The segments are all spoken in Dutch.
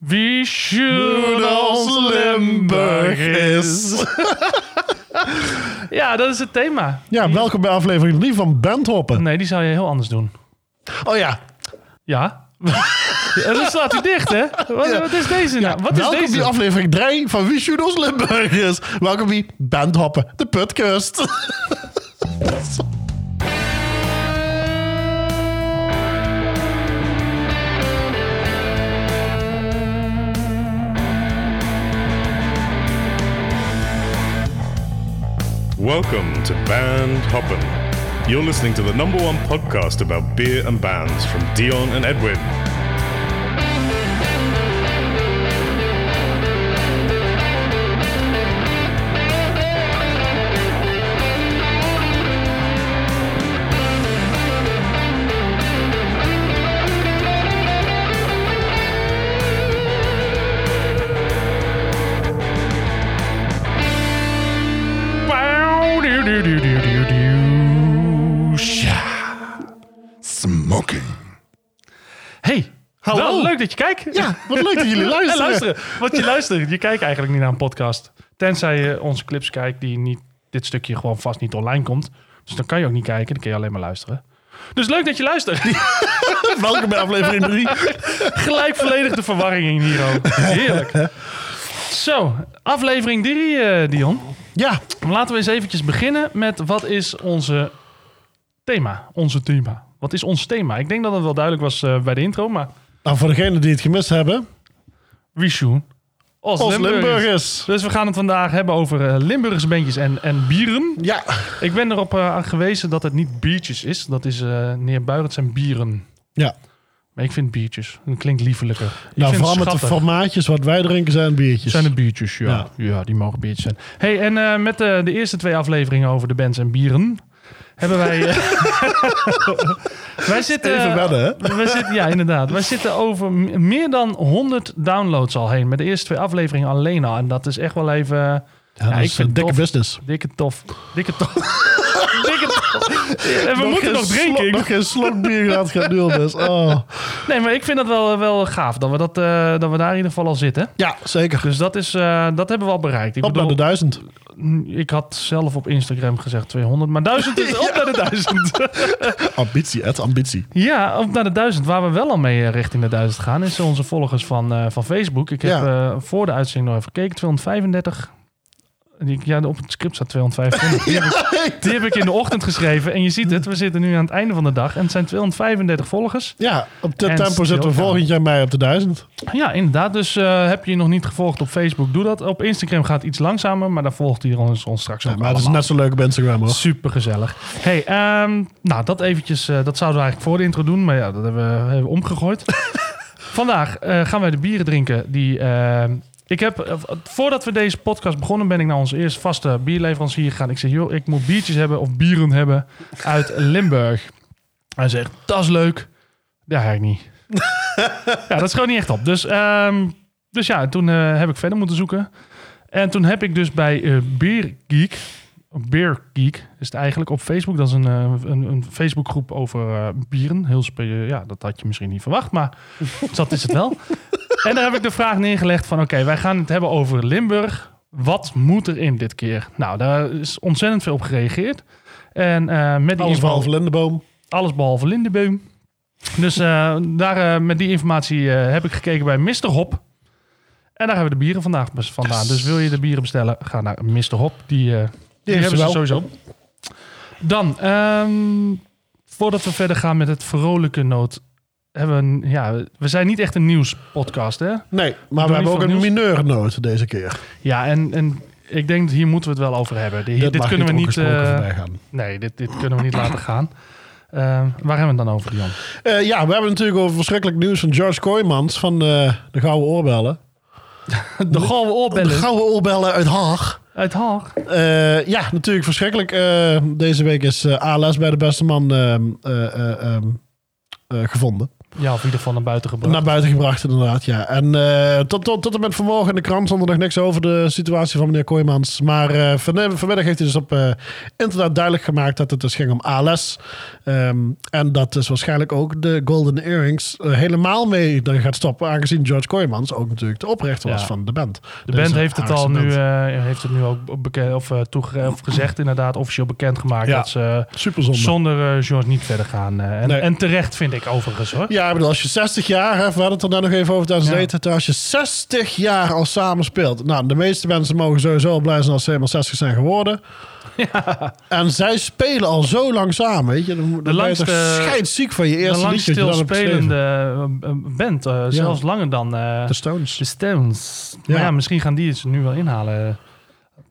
Wie als Limburg is. ja, dat is het thema. Ja, welkom bij aflevering 3 van Bandhoppen. Nee, die zou je heel anders doen. Oh ja, Ja? En dan staat hij dicht, hè? Wat, Ja. wat is deze nou? Wat is welkom deze? bij aflevering 3 van Wie shoot als Limburg is. Welkom bij Bandhoppen, de putkust. Welcome to Band Hoppin'. You're listening to the number one podcast about beer and bands from Dion and Edwin. Smoking. Hey, Hallo. wel leuk dat je kijkt. Ja, wat leuk dat jullie En luisteren. luisteren. Want je luistert. Je kijkt eigenlijk niet naar een podcast. Tenzij je onze clips kijkt die niet, dit stukje gewoon vast niet online komt. Dus dan kan je ook niet kijken. Dan kun je alleen maar luisteren. Dus leuk dat je luistert. welkom bij aflevering 3. Gelijk volledig de verwarring in hier ook. Heerlijk. Zo, aflevering 3, eh, Dion. Ja, Laten we eens eventjes beginnen met wat is onze thema? Onze thema. Wat is ons thema? Ik denk dat het wel duidelijk was eh, bij de intro, maar nou, voor degenen die het gemist hebben. Wishoen. Os, Os Limburgers. Limburgers. Dus we gaan het vandaag hebben over eh, Limburgse bandjes en, en bieren. Ja, Ik ben erop eh, aan gewezen dat het niet biertjes is. Dat is uh, neerbuigend zijn bieren. ja. Maar ik vind biertjes. Dat klinkt liefelijker. Ik Nou, vind vooral het met de formaatjes wat wij drinken zijn biertjes. Zijn de biertjes, ja. Ja. ja. die mogen biertjes zijn. hey, en eh, met de, de eerste twee afleveringen over de bands en bieren... hebben wij... eh, wij zitten... Even wennen, hè? Zitten, ja, inderdaad. Wij zitten over meer dan 100 downloads al heen. Met de eerste twee afleveringen alleen al. En dat is echt wel even... Ja, ik vind een dikke tof. business. Dikke tof. Dikke tof. En we moeten nog drinken. Ik- nog geen slok bier gaat nu al dus. Oh. Nee, maar ik vind dat wel, wel gaaf. Dat we, dat, eh, dat we daar in ieder geval al zitten. Ja, zeker. Dus dat, is, eh, dat hebben we al bereikt. Ik Op naar de bedoel, duizend. ik had zelf op Instagram gezegd 200. Maar 1000 is op naar de 1000. Ambitie, Ed, ambitie. Ja, op naar de 1000. Waar we wel al mee eh, richting de 1000 gaan, is onze volgers van, van Facebook. Ik heb Ja. voor de uitzending nog even gekeken. 235. Die- Ja, op het script staat 225. Die heb, ik, die heb ik in de ochtend geschreven. En je ziet het, we zitten nu aan het einde van de dag. En het zijn 235 volgers. Ja, op dit En tempo stil zitten we volgend jaar mei op de duizend. Ja, inderdaad. Dus eh, heb je je nog niet gevolgd op Facebook, doe dat. Op Instagram gaat het iets langzamer, maar dan volgt hij ons, ons straks ook Ja, maar het is allemaal. net zo leuk op Instagram hoor. Super gezellig. Hey, ehm, nou dat eventjes, eh, dat zouden we eigenlijk voor de intro doen, maar ja, dat hebben we, hebben we omgegooid. Vandaag eh, gaan wij de bieren drinken die. Ik heb, eh, voordat we deze podcast begonnen, ben ik naar onze eerste vaste bierleverancier gegaan. Ik zeg, joh, ik moet biertjes hebben of bieren hebben uit Limburg. Hij zegt, dat is leuk. Ja, eigenlijk niet. ja, dat is gewoon niet echt op. Dus, ehm, dus ja, toen eh, heb ik verder moeten zoeken. En toen heb ik dus bij eh Beer Geek, Beer Geek is het eigenlijk op Facebook. Dat is een, een, een Facebookgroep over bieren. Heel ja, dat had je misschien niet verwacht, maar dat is het wel. En daar heb ik de vraag neergelegd van, oké, wij gaan het hebben over Limburg. Wat moet er in dit keer? Nou, daar is ontzettend veel op gereageerd. En eh, met die Alles behalve Lindeboom. alles behalve Lindeboom. Dus eh, daar, eh, met die informatie heb ik gekeken bij Mr. Hop. En daar hebben we de bieren vandaag vandaan. Dus wil je de bieren bestellen, ga naar Mr. Hop. Die, die, hebben ze sowieso. Dan, ehm, voordat we verder gaan met het vrolijke noot. Hebben we, ja, we zijn niet echt een nieuwspodcast, hè? Nee, maar we hebben ook een nieuws. mineurnoot deze keer. Ja, en, en ik denk dat hier moeten we het wel over hebben. Dit, kunnen we niet. eh, nee, dit, dit kunnen we niet laten gaan. Ehm, waar hebben we het dan over, Jan? Eh, ja, we hebben natuurlijk over verschrikkelijk nieuws van George Kooijmans van eh, de Gouden Oorbellen. De gouden De oorbellen Gouden Oorbellen uit Haag. uit Haag. Eh, ja, natuurlijk verschrikkelijk. Eh, deze week is eh, ALS bij de beste man ehm, eh, eh, ehm, eh, gevonden. Ja, of in ieder geval naar buiten gebracht. Naar buiten gebracht, inderdaad, ja. En eh, tot, tot, tot en met vanmorgen in de krant stond er nog niks over de situatie van meneer Kooijmans. Maar eh, van, vanmiddag heeft hij dus op eh, internet duidelijk gemaakt dat het dus ging om ALS. Ehm, en dat dus waarschijnlijk ook de Golden Earrings helemaal mee gaat stoppen. Aangezien George Kooijmans ook natuurlijk de oprichter was Ja. van de band. de Deze band heeft het al nu, band. heeft het nu ook bekend, of, toege- of gezegd, inderdaad, officieel bekendgemaakt Ja. dat ze zonder George niet verder gaan. en, Nee. en terecht vind ik overigens hoor. Ja, ik bedoel, als je 60 jaar, hè, we hadden het er net nog even over tijdens Ja. als je 60 jaar al samen speelt. Nou, de meeste mensen mogen sowieso blij zijn als ze helemaal 60 zijn geworden. En zij spelen al zo lang samen, weet je. Dan, dan ben je langste- toch scheidsziek van je De eerste lang liedje. geschreven. stilspelende eh, band, eh, zelfs langer dan eh, De Stones. de Stones. Ja. Maar ja, misschien gaan die het nu wel inhalen.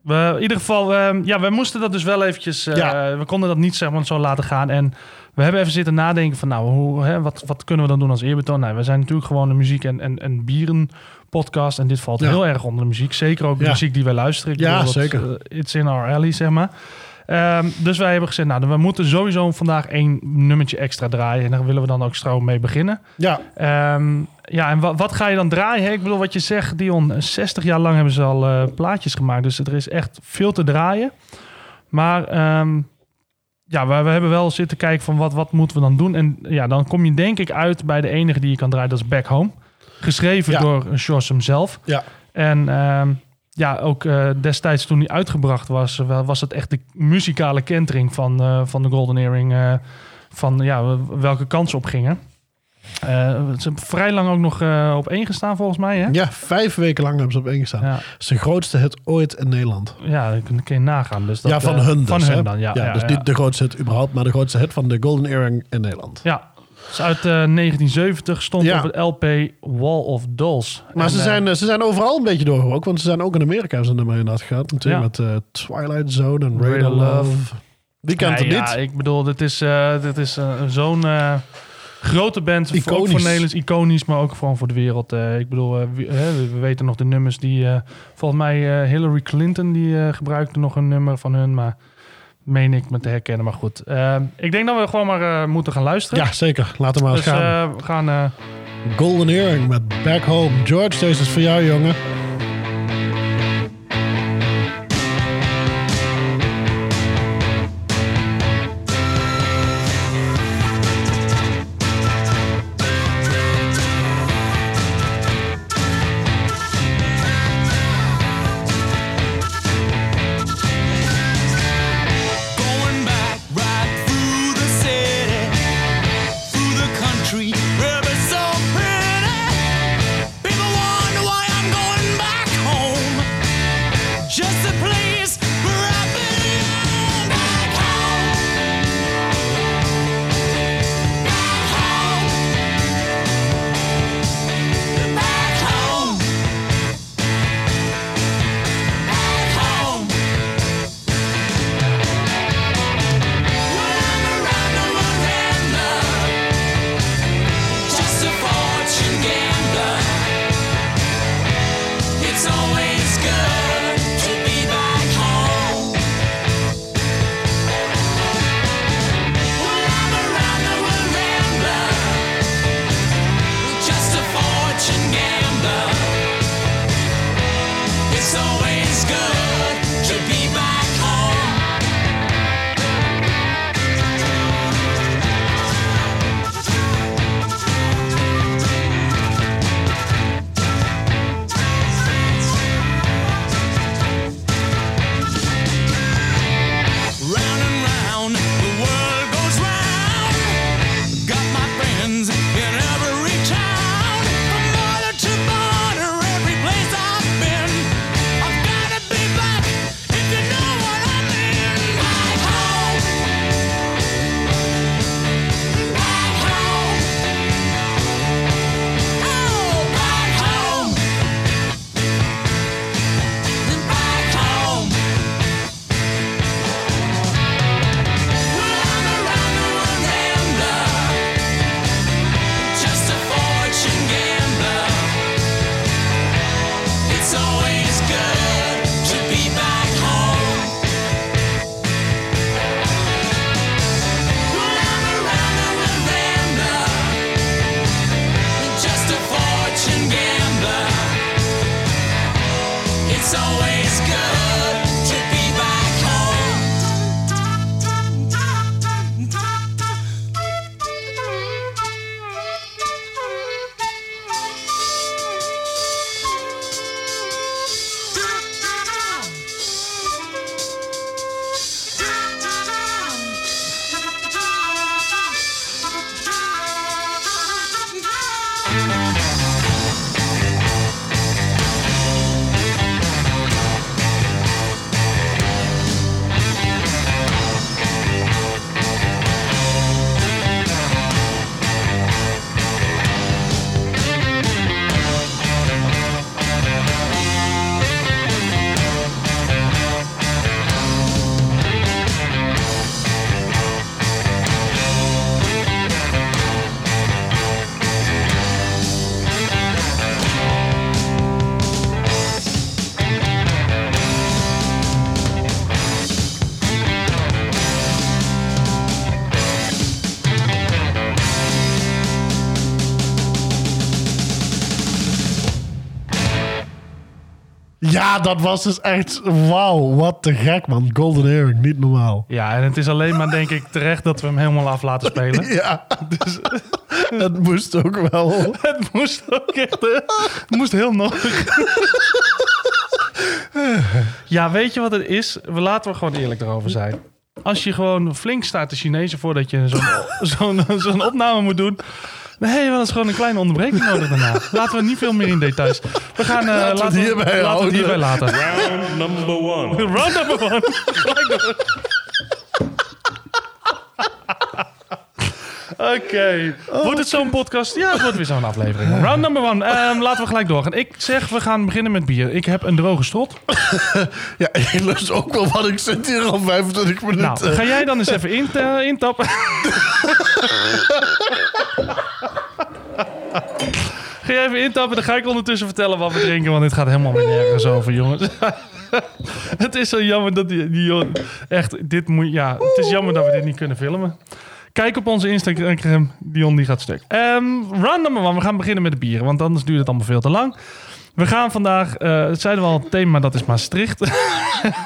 We, in ieder geval, eh, ja, we moesten dat dus wel eventjes... Ja. We konden dat niet zeg maar, zo laten gaan. En we hebben even zitten nadenken van... Nou, hoe, hè, wat, wat kunnen we dan doen als eerbetoon? Nou, we zijn natuurlijk gewoon een muziek- en, en, en bieren podcast. En dit valt Ja. heel erg onder de muziek. Zeker ook de Ja. muziek die wij luisteren. Ik Ja, dat, zeker. eh, it's in our alley, zeg maar. Ehm, dus wij hebben gezegd, nou, we moeten sowieso vandaag één nummertje extra draaien. En daar willen we dan ook straks mee beginnen. Ja, Ehm, ja, en wat, wat ga je dan draaien? Ik bedoel, wat je zegt, Dion, 60 jaar lang hebben ze al eh, plaatjes gemaakt. Dus er is echt veel te draaien. Maar ehm, ja, we, we hebben wel zitten kijken van wat, wat moeten we dan doen. En ja, dan kom je denk ik uit bij de enige die je kan draaien. Dat is Back Home. Geschreven Ja. door George hemzelf. ja. En ehm, ja, ook eh, destijds toen hij uitgebracht was, eh, was het echt de muzikale kentering van, eh, van de Golden Earring. van ja, welke kansen op gingen. Eh, ze hebben vrij lang ook nog eh, op één gestaan volgens mij. Hè? ja, vijf weken lang hebben ze op één gestaan. Ja, Dat is de grootste hit ooit in Nederland. ja dat kun je nagaan. Dus dat, ja, van eh, hun dus. Van hun dan, ja. ja, dus ja. niet de grootste hit überhaupt, maar de grootste hit van de Golden Earring in Nederland. Ja, is uit eh, 1970, stond Ja. op het LP Wall of Dolls. Maar En, ze, zijn, ze zijn overal een beetje doorgebroken, want ze zijn ook in Amerika ze een nummer inderdaad gehad. Natuurlijk Ja. met Twilight Zone en Radar Love. Love. Wie kent Nee, het ja, niet? ik bedoel, dit is, dit is zo'n grote band. Voor, ook Iconisch. voor Nederlands, iconisch, maar ook gewoon voor de wereld. Eh, ik bedoel, eh, we, we weten nog de nummers die... eh, volgens mij Hillary Clinton, die gebruikte nog een nummer van hun, maar meen ik me te herkennen. Maar goed, ik denk dat we gewoon maar moeten gaan luisteren. Ja, zeker. Laten we maar eens dus gaan. we gaan... Golden Earring met Back Home. George, deze is voor jou, jongen. Ja, dat was dus echt... Wauw, wat te gek, man. Golden Earring, niet normaal. Ja, en het is alleen maar, denk ik, terecht dat we hem helemaal af laten spelen. Ja, dus het moest ook wel. Het moest ook echt... Het moest heel nodig. Ja, weet je wat het is? We laten we gewoon eerlijk erover zijn. Als je gewoon flink staat te Chinezen voordat je zo'n zo'n zo'n opname moet doen... Dan heb je wel eens gewoon een kleine onderbreking nodig daarna. Laten we niet veel meer in details. We gaan... eh, Laten we het hierbij laten we hierbij laten. Round number one. Round number one. Oké. Wordt het zo'n podcast? Ja, het wordt weer zo'n aflevering. Round number one. Ehm, laten we gelijk doorgaan. Ik zeg, we gaan beginnen met bier. Ik heb een droge strot. Ja, ik lust ook wel, want ik zit hier al 25 minuten. Nou, ga jij dan eens even eh, intappen? ga jij even intappen, dan ga ik ondertussen vertellen wat we drinken, want dit gaat helemaal nergens over, jongens. het is zo jammer dat die, die jongen- echt, dit moet, ja, het is jammer dat we dit niet kunnen filmen. Kijk op onze Instagram, Dion die gaat stuk. Ehm round number one, we gaan beginnen met de bieren, want anders duurt het allemaal veel te lang. We gaan vandaag, eh, het zeiden we al, het thema dat is Maastricht.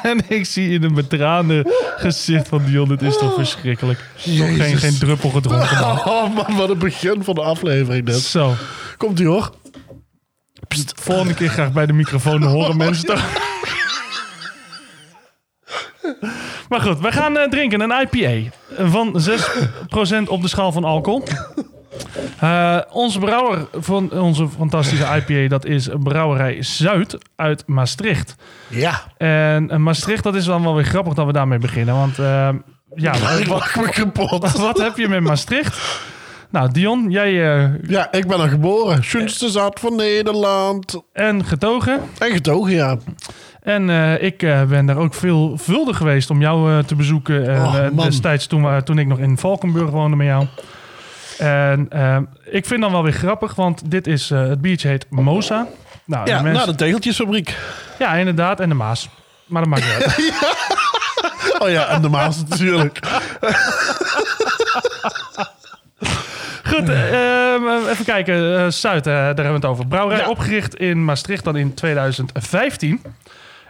en ik zie in een betraande gezicht van Dion, het is toch verschrikkelijk. Nog geen, geen druppel gedronken. man. Oh man, wat een begin van de aflevering dit. Zo, Komt ie hoor. volgende keer graag bij de microfoon, horen mensen toch. Maar goed, we gaan eh, drinken een IPA van 6% op de schaal van alcohol. Eh, onze brouwer van onze fantastische IPA, dat is Brouwerij Zuid uit Maastricht. Ja. En eh, Maastricht, dat is dan wel weer grappig dat we daarmee beginnen. Want ja, Ik wat, lach me kapot. wat heb je met Maastricht? Nou, Dion, jij Ja, ik ben er geboren. Schoonste zat van Nederland. en getogen. En getogen, ja. En eh, ik eh, ben daar ook veelvuldig geweest om jou eh, te bezoeken. Destijds toen, toen ik nog in Valkenburg woonde met jou. En ik vind dan wel weer grappig, want dit is, het biertje heet Mosa. Nou, Ja, de mensen- naar de tegeltjesfabriek. ja, inderdaad. En de Maas. Maar dat maakt niet uit. Oh ja, en de Maas natuurlijk. Goed, ehm, even kijken. Zuid, daar hebben we het over. Brouwerij Ja. opgericht in Maastricht dan in 2015.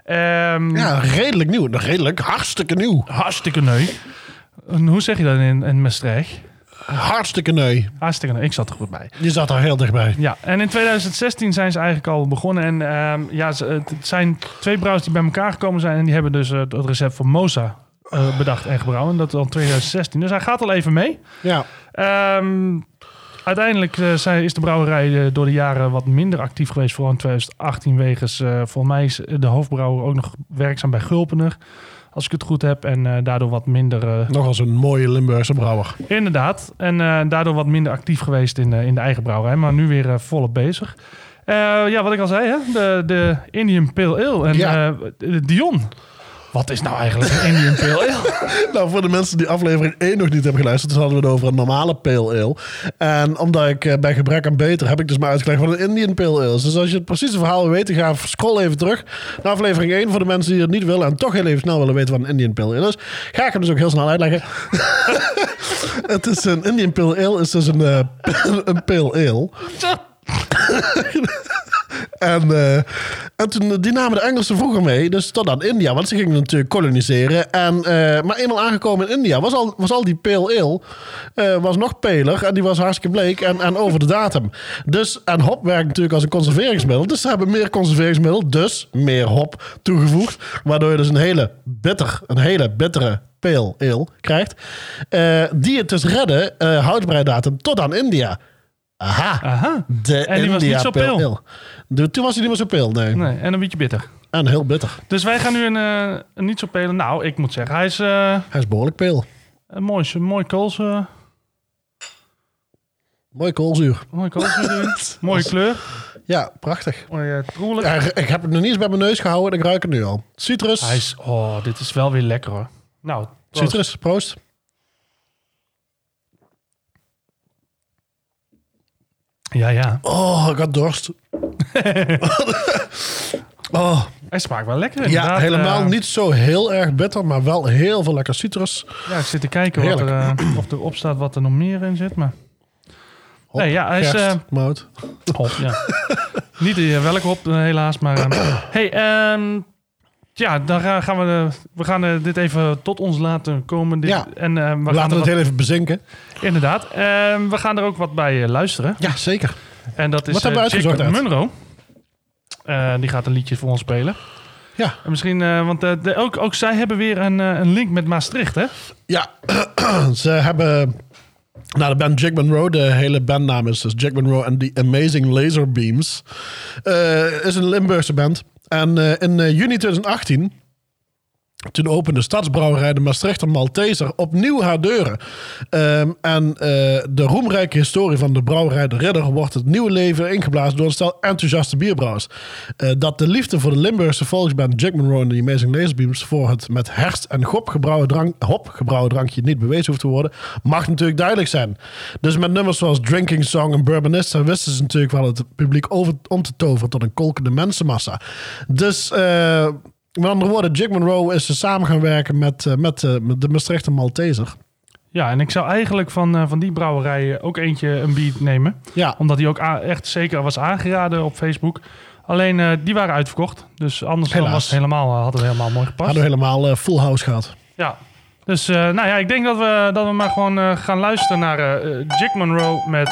Ehm, Ja, redelijk nieuw. Redelijk, hartstikke nieuw. Hartstikke neu. En Hoe zeg je dat in, in Maastricht? Hartstikke nee. Hartstikke neu. Ik zat er goed bij. Je zat er heel dichtbij. Ja, en in 2016 zijn ze eigenlijk al begonnen. En ehm, ja, het zijn twee brouwers die bij elkaar gekomen zijn. En die hebben dus eh, het recept voor Mosa eh, bedacht en gebrouwen. Dat al 2016. Dus hij gaat al even mee. Ja. Ehm, uiteindelijk eh, zijn, is de brouwerij eh, door de jaren wat minder actief geweest. Vooral in 2018 wegens, eh volgens mij is de hoofdbrouwer ook nog werkzaam bij Gulpener. Als ik het goed heb. En daardoor wat minder... Nog als een mooie Limburgse brouwer. Inderdaad. En daardoor wat minder actief geweest in, in de eigen brouwerij. Maar nu weer volop bezig. Ja, wat ik al zei, hè? De, de Indian Pale Ale. En Ja. de Dion. Wat is nou eigenlijk een Indian Pale Ale? Nou, voor de mensen die aflevering 1 nog niet hebben geluisterd, dus hadden we het over een normale pale ale. En omdat ik eh, bij gebrek aan beter heb ik dus maar uitgelegd wat een Indian pale ale is. Dus als je het precieze verhaal wil weten, ga scroll even terug naar aflevering 1 voor de mensen die het niet willen en toch heel even snel willen weten wat een Indian pale ale is. Ga ik hem dus ook heel snel uitleggen. het is een Indian pale ale is dus een, eh, een pale ale. En, eh, die namen de Engelsen vroeger mee, dus tot aan India. Want ze gingen natuurlijk koloniseren. En, eh, maar eenmaal aangekomen in India was al, was al die pale ale eh, was nog peler. En die was hartstikke bleek en, en over de datum. Dus, en hop werkt natuurlijk als een conserveringsmiddel. Dus ze hebben meer conserveringsmiddel, dus meer hop toegevoegd. Waardoor je dus een hele bitter, een hele bittere pale ale krijgt. eh, die het dus redden, houdbaarheidsdatum, tot aan India. Aha. Aha. De En die was niet zo pil. Toen was hij niet meer zo pil, nee. Nee, en een beetje bitter. En heel bitter. Dus wij gaan nu een, eh, een niet zo pelen. Nou, ik moet zeggen, hij is eh, Hij is behoorlijk pil. een mooi, een mooi kools. eh, Mooi koolzuur. mooi erin. Mooie kleur. Ja, prachtig. Mooi troelig. Ja, ik heb het nog niet eens bij mijn neus gehouden. Ik ruik het nu al. Citrus. Hij is, oh, dit is wel weer lekker hoor. Nou, proost. Citrus, proost. Ja, ja. Oh, ik had dorst. oh, Hij smaakt wel lekker ja, helemaal Eh, niet zo heel erg bitter, maar wel heel veel lekker citrus. Ja, ik zit te kijken wat er, eh, of er op staat wat er nog meer in zit. Maar Hop, Nee, ja, hij is, gerst, eh, mout. Hop, ja. Niet welke op, eh, helaas. Maar, ehm, hey, ehm, ja, dan ga- gaan we, eh, we gaan eh, dit even tot ons laten komen. Dit, Ja. En eh, we We gaan laten er het heel even bezinken. Inderdaad. Ehm, we gaan er ook wat bij luisteren. Ja, zeker. En dat is Wat hebben we uitgezocht, Jack? Munro. Die gaat een liedje voor ons spelen. Ja. En misschien, want de, ook, ook zij hebben weer een, een link met Maastricht, hè? Ja, ze hebben... Nou, de band Jack Monroe, de hele bandnaam is dus Jack Monroe and the Amazing Laser Beams. Is een Limburgse band. En eh, in eh, juni 2018, toen opende Stadsbrouwerij de Maastrichter Malteser opnieuw haar deuren. Ehm, en eh, de roemrijke historie van de brouwerij De Ridder wordt het nieuwe leven ingeblazen door een stel enthousiaste bierbrouwers. Eh, dat de liefde voor de Limburgse volksband Jack Monroe en de Amazing Laserbeams voor het met herst en hop gebrouwen, drank, hop gebrouwen drankje niet bewezen hoeft te worden, mag natuurlijk duidelijk zijn. Dus met nummers zoals Drinking Song en Bourbonista wisten ze natuurlijk wel het publiek over, om te toveren tot een kolkende mensenmassa. Dus... eh, met andere woorden, Jack Monroe is samen gaan werken met, eh, met, eh, met de Maastrichter Malteser. Ja, en ik zou eigenlijk van, eh, van die brouwerij ook eentje een beat nemen. Ja, Omdat die ook echt zeker was aangeraden op Facebook. Alleen die waren uitverkocht. Dus anders dan was het helemaal, hadden we helemaal mooi gepast. hadden we helemaal full house gehad. Ja. Dus nou ja, ik denk dat we, dat we maar gewoon gaan luisteren naar Jack Monroe met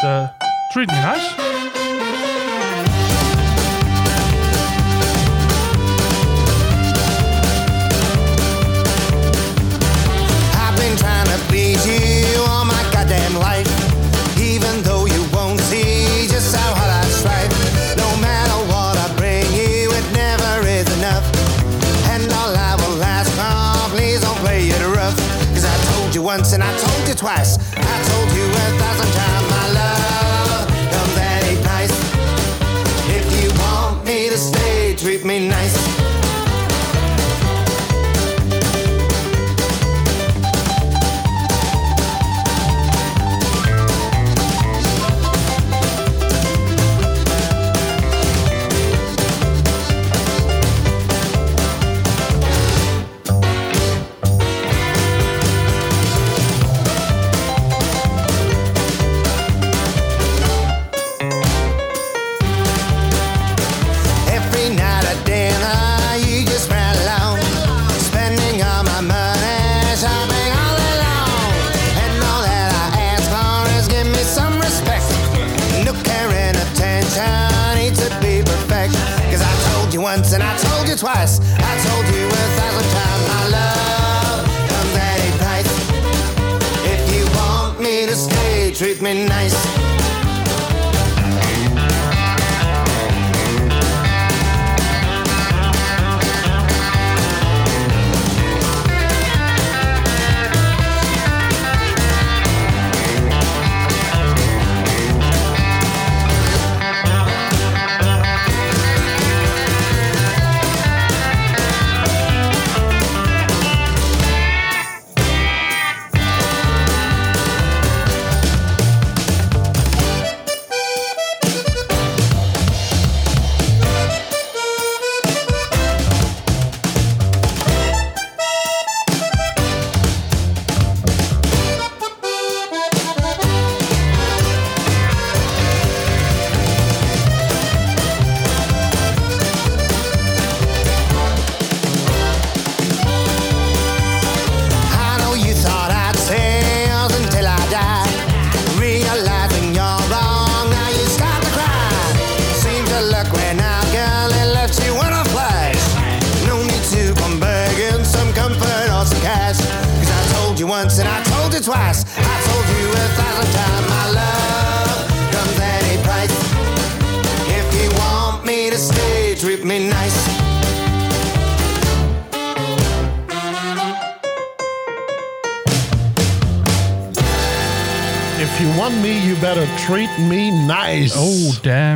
Treat Me Nice. Once and I told you twice. I told you a thousand times my love comes at a price. If you want me to stay, treat me nice.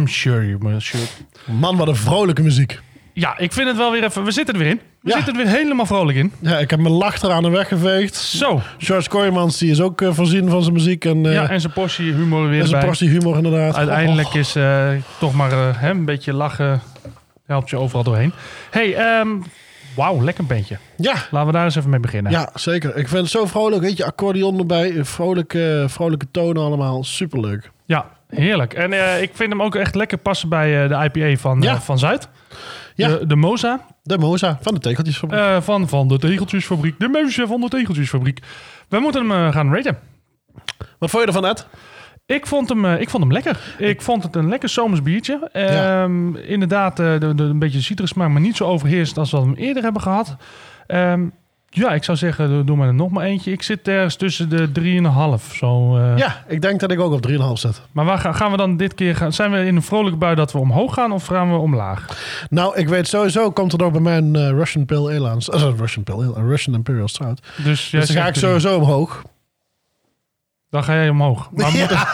Sure. Man, wat een vrolijke muziek. Ja, ik vind het wel weer even... We zitten er weer in. We Ja. zitten er weer helemaal vrolijk in. Ja, ik heb mijn lach eraan de weg geveegd. Zo. George Kooijmans, die is ook eh, voorzien van zijn muziek. En, eh Ja, en zijn portie humor weer en zijn erbij. portie humor inderdaad. Uiteindelijk Oh, is eh, toch maar eh, hè, een beetje lachen. Helpt je overal doorheen. hey, ehm, wauw, lekker bandje. Ja, Laten we daar eens even mee beginnen. ja, zeker. Ik vind het zo vrolijk. Weet je, accordeon erbij. Vrolijke, vrolijke tonen allemaal. Superleuk. Ja, heerlijk. En eh, ik vind hem ook echt lekker passen bij eh, de IPA van, Ja. eh, van Zuid. Ja. De, de Moza De Moza van de tegeltjesfabriek. van, van de Tegeltjesfabriek. De Moza van de Tegeltjesfabriek. We moeten hem gaan raten. Wat vond je ervan, Ed? Ik vond hem, ik vond hem lekker. Ik vond het een lekker zomers biertje. Ehm, Inderdaad, de, de, een beetje citrusmaak, maar niet zo overheerst als we hem eerder hebben gehad. Ehm, ja, ik zou zeggen, doe- maar er nog maar eentje. Ik zit ergens tussen de 3,5. Zo, eh. Ja, ik denk dat ik ook op 3,5 zet. Maar waar gaan, gaan we dan dit keer gaan? Zijn we in een vrolijke bui dat we omhoog gaan of gaan we omlaag? Nou, ik weet sowieso, komt er nog bij mij een eh, Russian Pale Ale aan. Uh, Russian Pale Ale, een Russian Imperial Stout. Dus, dus dan ga ik sowieso omhoog. Dan ga jij omhoog. Maar moet, het,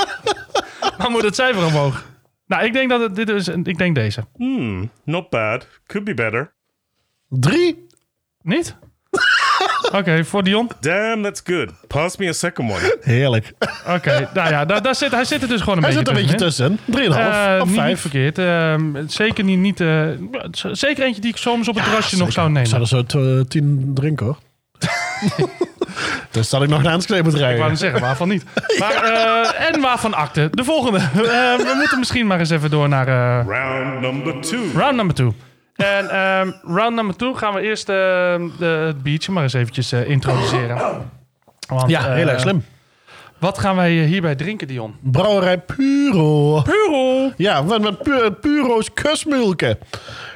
maar moet het cijfer omhoog? Nou, ik denk dat het, dit is. Ik denk deze. Hmm, not bad. Could be better. Drie? Niet? Oké, voor Dion. Damn, that's good. Pass me a second one. Heerlijk. Oké, nou ja, daar, daar zit, hij zit er dus gewoon een Hij beetje zit er een beetje tussen. 3,5 Eh, of niet, niet 5. verkeerd. Ehm, zeker niet. niet eh, zeker eentje die ik soms op het terrasje nog zou Ik nemen. zou er zo t- eh, 10 drinken hoor. dus dat ik nog naar Enschede moet Ik wou rijden. zeggen, waarvan niet. Maar, eh, en waarvan akte. De volgende. Eh, we moeten misschien maar eens even door naar eh, Round number two. round number two. En ehm, round number two gaan we eerst eh, de, het biertje maar eens eventjes eh, introduceren. Want, Ja, heel eh, erg slim. Wat gaan wij hierbij drinken, Dion? Brouwerij Puro. Puro! Ja, met, met pu- Puro's kusmulken.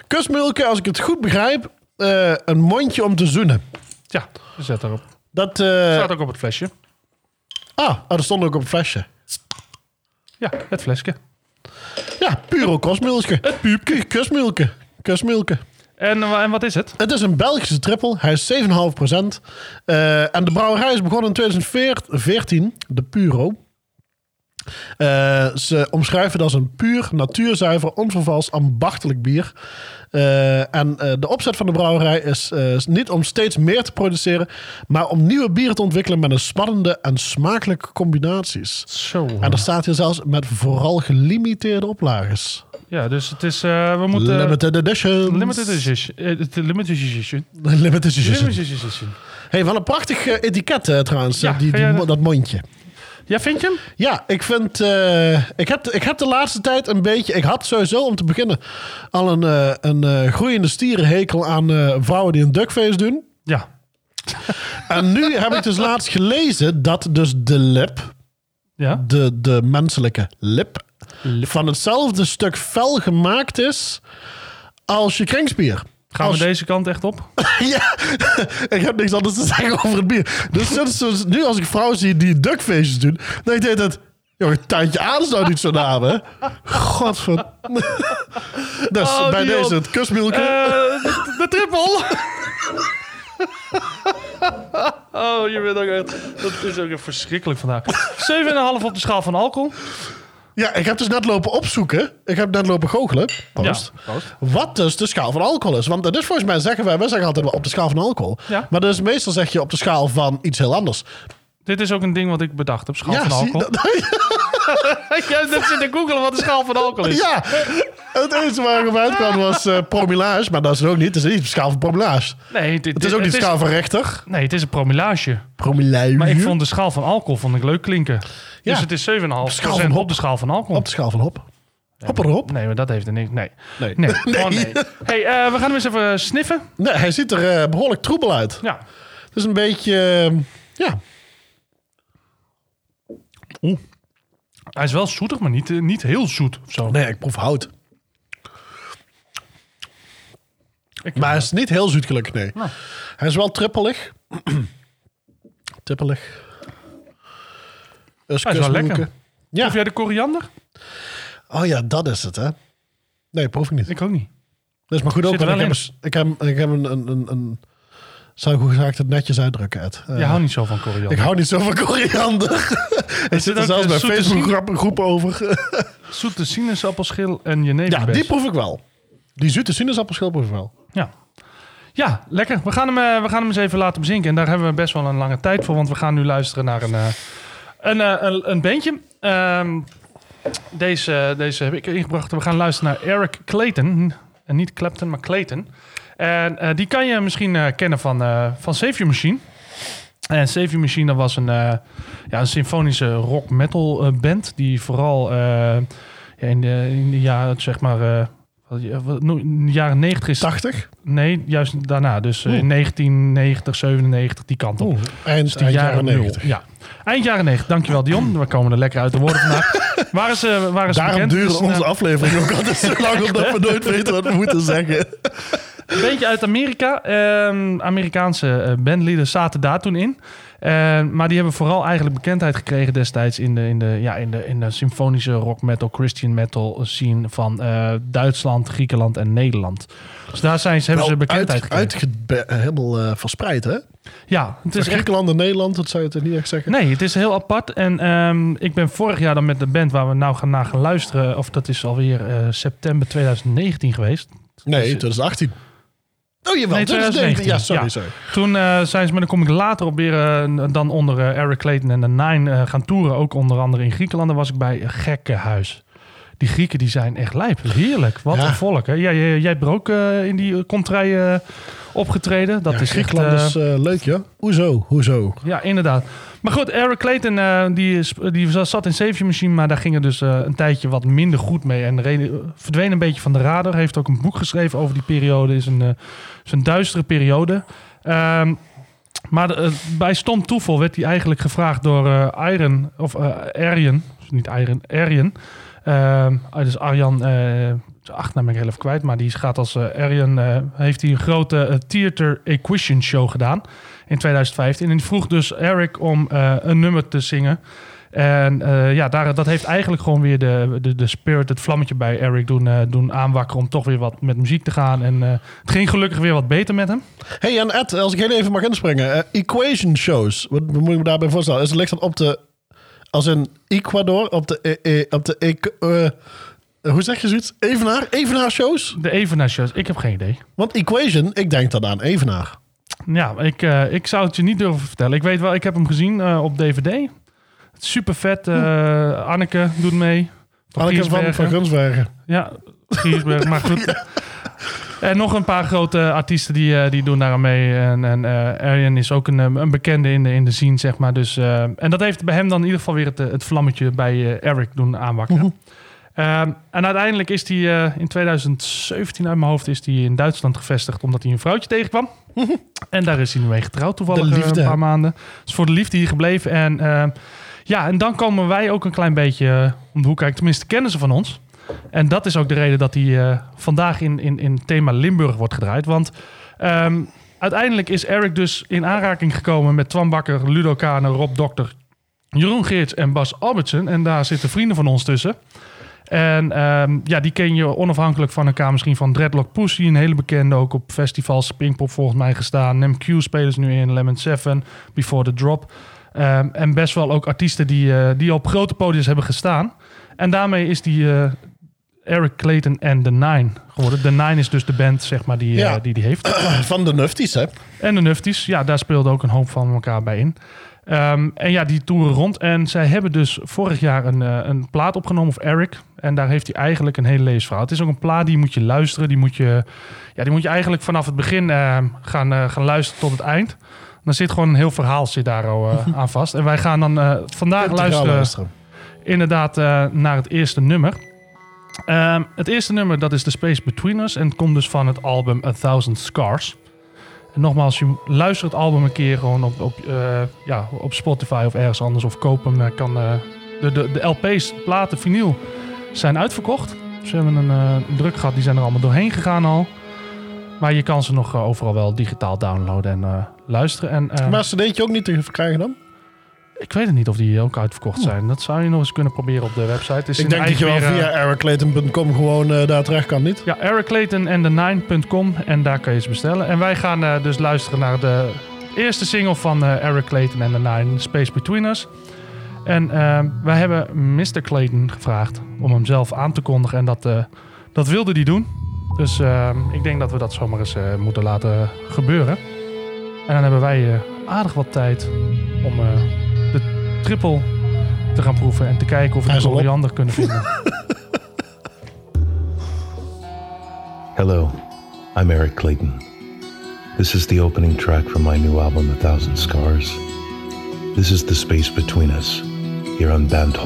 Kusmulken, als ik het goed begrijp, eh, een mondje om te zoenen. Ja, zet erop. Dat, eh, Staat ook op het flesje. ah, oh, dat stond ook op het flesje. Ja, het flesje. Ja, Puro kusmulken. Het puupje. Kusmulken. Kusmulken. En, eh, en wat is het? Het is een Belgische trippel. Hij is 7,5%. Eh, en de brouwerij is begonnen in 2014, de Puro. Eh, ze omschrijven het als een puur, natuurzuiver, onvervals, ambachtelijk bier. En de opzet van de brouwerij is, is niet om steeds meer te produceren, maar om nieuwe bieren te ontwikkelen met een spannende en smakelijke combinaties. Zo. En er staat hier zelfs met vooral gelimiteerde oplages. Ja, dus het is... eh, we moeten... Limited edition. Limited edition. Eh, het- Limited edition. Limited edition. Limited edition. Hey, wel een prachtig eh, etiket eh, trouwens, Ja, eh, die, ga die jij mo- dat- dat mondje. Ja, vind je hem? Ja, ik vind... eh, ik, heb, ik heb de laatste tijd een beetje... Ik had sowieso, om te beginnen, al een, eh, een eh, groeiende stierenhekel aan eh, vrouwen die een duckface doen. Ja. En nu heb ik dus laatst gelezen dat dus de lip, Ja? de, de menselijke lip, van hetzelfde stuk vel gemaakt is als je kringspier. Gaan Als- we deze kant echt op? Ja, ik heb niks anders te zeggen over het bier. Dus, sinds- nu als ik vrouwen zie die duckfaces doen, dan denk ik dat... Joh, een aan is nou niet zo naam, hè? Godver... Dus Oh, bij Dion. deze het kusmilken. Eh, de, de triple! oh, je bent ook echt... Dat is ook echt verschrikkelijk vandaag. 7,5 op de schaal van alcohol. Ja, ik heb dus net lopen opzoeken. Ik heb net lopen goochelen. Post. Ja, post. Wat dus de schaal van alcohol is. Want dat is volgens mij zeggen wij... Wij zeggen altijd wel op de schaal van alcohol. Ja. Maar dus meestal zeg je op de schaal van iets heel anders. Dit is ook een ding wat ik bedacht heb. Schaal van zie- alcohol. Jij zit te googelen wat de schaal van alcohol is. Ja, het enige waar ik op uitkwam was eh promillage. Maar dat is het ook niet. Het is niet de schaal van promillage. Nee, dit, Het is ook niet de schaal van rechter. Nee, het is een promillage. Promillage. Maar ik vond de schaal van alcohol vond ik leuk klinken. Ja. Dus het is 7,5 schaal van op hop. de schaal van alcohol. Op de schaal van hop. Hop erop. Nee, maar dat heeft er niks. Nee. Nee. Nee, nee. Hey, eh, we gaan hem eens even sniffen. Nee, hij ziet er eh, behoorlijk troebel uit. Ja. Het is een beetje... eh, ja, Hij is wel zoetig, maar niet, eh, niet heel zoet of zo. nee, ik proef hout. Ik- Maar hij is niet heel zoet gelukkig, nee. Nou. Hij is wel trippelig. trippelig. Dus Hij is wel lekker. Ja. Proef jij de koriander? Oh ja, dat is het, hè? Nee, proef ik niet. Ik ook niet. Dat is maar goed ook, Zit er want ik wel heb, ik heb, ik heb een, een, een, een... Zou ik hoe gezegd het netjes uitdrukken, Ed? Eh, Je houdt niet zo van koriander. Ik hou niet zo van koriander. ik zit er zelfs een bij Facebook groepen over. Zoete sinaasappelschil en ja, jeneverbes. die proef ik wel. Die zoete sinaasappelschil proef ik wel. Ja. Ja, lekker. We gaan, hem, eh, we gaan hem eens even laten bezinken. En daar hebben we best wel een lange tijd voor. Want we gaan nu luisteren naar een, eh, een, eh, een, een bandje. Ehm, deze, deze heb ik ingebracht. We gaan luisteren naar Eric Clayton. En niet Clapton, maar Clayton. En eh, die kan je misschien eh, kennen van, eh van Save Your Machine. En Save Your Machine dat was een, ja, een symfonische rock metal band die vooral ja, in, de, in de jaren, zeg maar, in de jaren 90 is... 80? Nee, juist daarna. Dus in 1990, 97, die kant op. Oeh, eind, Dus die eind jaren, jaren nul. 90. Ja. Eind jaren 90. Dankjewel Dion. We komen er lekker uit de woorden vandaag. Waar is, waar is Daarom bekend? duren een, onze afleveringen ook altijd zo lang, omdat we nooit weten wat we moeten zeggen. Een beetje uit Amerika. Ehm, Amerikaanse eh, bandleaders zaten daar toen in. Eh, maar die hebben vooral eigenlijk bekendheid gekregen destijds in de, in de, ja, in de, in de symfonische rock metal, Christian metal scene van eh, Duitsland, Griekenland en Nederland. Dus daar zijn ze, hebben ze bekendheid uit, gekregen. uitgebe- helemaal eh, verspreid, hè? ja, het is echt Griekenland en Nederland, dat zou je toch niet echt zeggen? Nee, het is heel apart. En ehm, ik ben vorig jaar dan met de band waar we nou gaan naar gaan luisteren, of dat is alweer september 2019 geweest. Nee, 2018. Oh, jawel, Nee, 2019. Ja, 2019. sorry, Ja. sorry. Toen eh, zijn ze, maar dan kom ik later op weer eh, dan onder eh, Eric Clayton en de Nine gaan toeren. Ook onder andere in Griekenland. Daar was ik bij een gekke huis. Die Grieken die zijn echt lijp. Heerlijk. Wat Ja. een volk. Hè? Ja, jij, jij hebt er ook eh, in die contrij eh, opgetreden. Dat Ja, is echt... Griekenland eh, is eh, leuk, ja. Hoezo? Hoezo? Ja, inderdaad. Maar goed, Eric Clayton eh, die, die zat in Save Machine, maar daar ging het dus eh, een tijdje wat minder goed mee. En reden, verdween een beetje van de radar. Heeft ook een boek geschreven over die periode. Is een, eh, is een duistere periode. Ehm, maar de- eh, bij stom toeval werd hij eigenlijk gevraagd door eh Iron, of eh Arjen, niet Iron, Arjen. Ehm, dus Arjan, eh zijn achternaam ben ik heel even kwijt, maar die gaat als eh Arjen, eh, heeft hij een grote eh, Theater Equation show gedaan in 2015. En die vroeg dus Eric om eh, een nummer te zingen. En eh, ja, daar, dat heeft eigenlijk gewoon weer de, de, de spirit, het vlammetje bij Eric doen, eh, doen aanwakkeren om toch weer wat met muziek te gaan. En eh, het ging gelukkig weer wat beter met hem. hey, en Ed, als ik heel even mag inspringen. eh, equation shows, wat moet ik me daarbij voorstellen? Is ligt dat op de, als in Ecuador, op de, eh, eh, op de eh, hoe zeg je zoiets? Evenaar? Evenaar shows? De Evenaar shows, ik heb geen idee. Want equation, ik denk dan aan Evenaar. Ja, ik, eh, ik zou het je niet durven vertellen. Ik weet wel, ik heb hem gezien op DVD. Super vet. eh, Anneke doet mee. Van Anneke van, Giersbergen. van Gunsbergen. Ja, Giersberg, maar goed. En nog een paar grote artiesten die, eh, die doen daar aan mee. En, en eh Arjen is ook een, eh, een bekende in de, in de scene, zeg maar. Dus, eh, en dat heeft bij hem dan in ieder geval weer het, eh, het vlammetje bij eh, Eric doen aanwakkeren. Ehm, en uiteindelijk is hij eh, in 2017 uit mijn hoofd is hij in Duitsland gevestigd omdat hij een vrouwtje tegenkwam. en daar is hij nu mee getrouwd toevallig eh, een paar maanden. Dus voor de liefde hier gebleven. En eh, ja, en dan komen wij ook een klein beetje eh, om de hoek kijken. Tenminste, kennen ze van ons. En dat is ook de reden dat hij eh, vandaag in, in, in thema Limburg wordt gedraaid. Want ehm, uiteindelijk is Eric dus in aanraking gekomen met Twan Bakker, Ludo Kane, Rob Dokter, Jeroen Geerts en Bas Albertsen. En daar zitten vrienden van ons tussen. En ehm, ja, die ken je onafhankelijk van elkaar misschien van Dreadlock Pussy. Een hele bekende, ook op festivals, Pinkpop volgens mij gestaan. NemQ spelen ze nu in, Lemon 7, Before the Drop. Ehm, en best wel ook artiesten die, eh, die op grote podiums hebben gestaan. En daarmee is die eh, Eric Clayton en The Nine geworden. The Nine is dus de band, zeg maar, die Ja. eh, die, die heeft. Van de Nufties, hè? En de Nufties, ja, daar speelde ook een hoop van elkaar bij in. Ehm, en ja, die toeren rond. En zij hebben dus vorig jaar een, eh, een plaat opgenomen, of Eric. En daar heeft hij eigenlijk een hele levensverhaal. Het is ook een plaat die moet je luisteren. Die moet je, ja, die moet je eigenlijk vanaf het begin eh, gaan, eh, gaan luisteren tot het eind. Dan zit gewoon een heel verhaal zit daar al, aan vast. En wij gaan dan vandaag Integraal luisteren inderdaad naar het eerste nummer. Ehm, het eerste nummer dat is The Space Between Us en het komt dus van het album A Thousand Scars. En nogmaals, je luistert het album een keer gewoon op, op, eh, ja, op Spotify of ergens anders of koop hem. kan, eh, de, de, de LP's, platen, vinyl zijn uitverkocht. Ze hebben een eh, druk gehad, die zijn er allemaal doorheen gegaan al. Maar je kan ze nog overal wel digitaal downloaden en luisteren. En, eh, Maar cd'tje ook niet te verkrijgen dan? Ik weet het niet of die ook uitverkocht zijn. Dat zou je nog eens kunnen proberen op de website. Is Ik denk dat je wel weer, via ericlayton.com gewoon eh, daar terecht kan, niet? Ja, Eric Clayton en de 9.com en daar kan je ze bestellen. En wij gaan eh, dus luisteren naar de eerste single van eh, Eric Clayton en de Nine, Space Between Us. En wij hebben Mr. Clayton gevraagd om hem zelf aan te kondigen en dat, dat wilde hij doen. Dus ik denk dat we dat zomaar eens moeten laten gebeuren. En dan hebben wij aardig wat tijd om triple te gaan proeven en te kijken of we op. koriander kunnen vinden. Hello, I'm Eric Clayton. This is the opening track from my new album, A Thousand Scars. This is the space between us, here on Band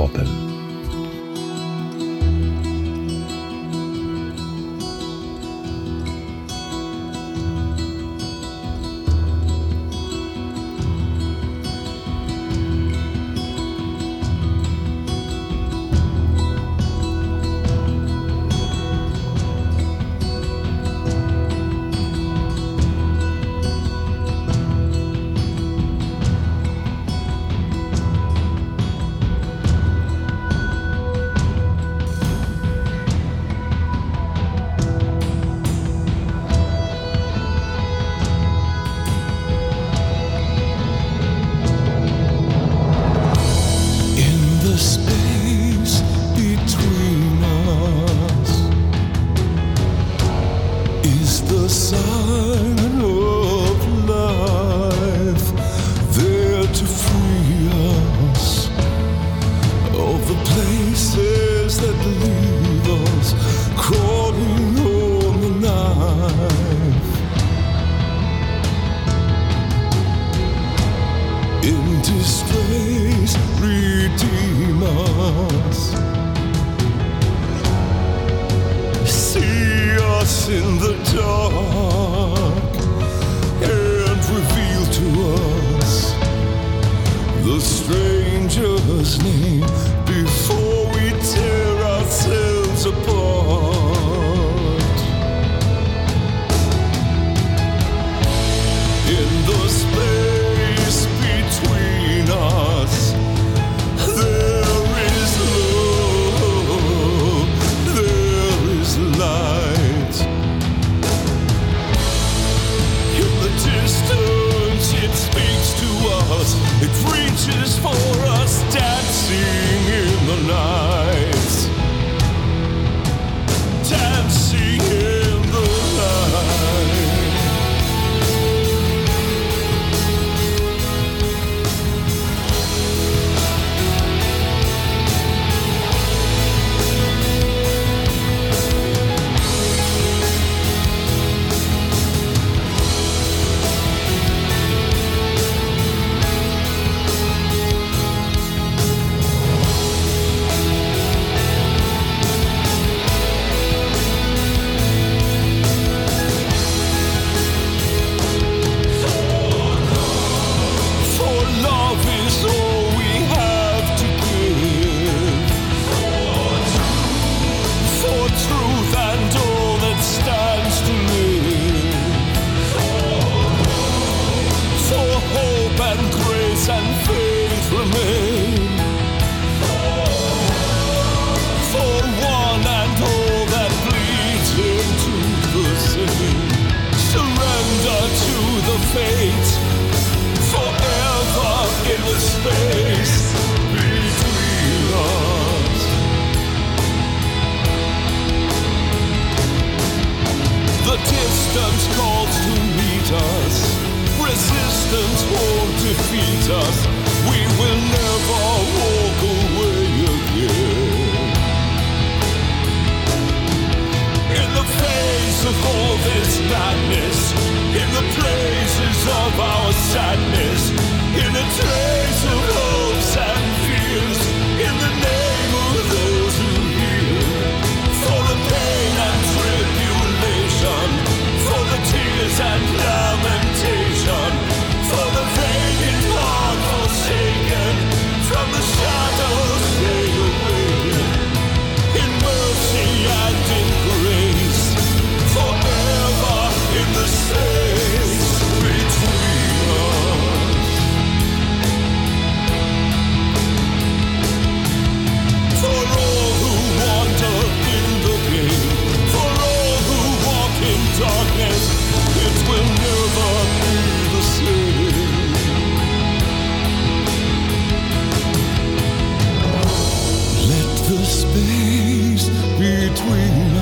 the space between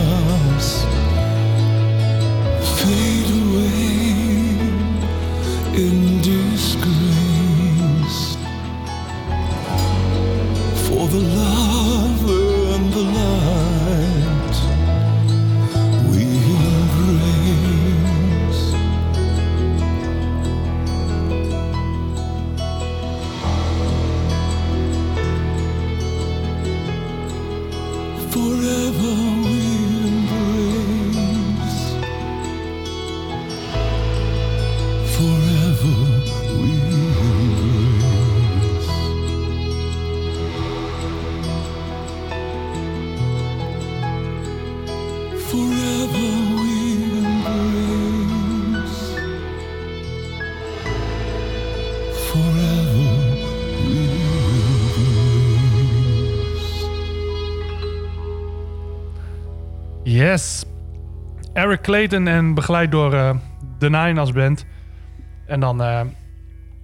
Eric en begeleid door eh The Nine als band. En dan, eh,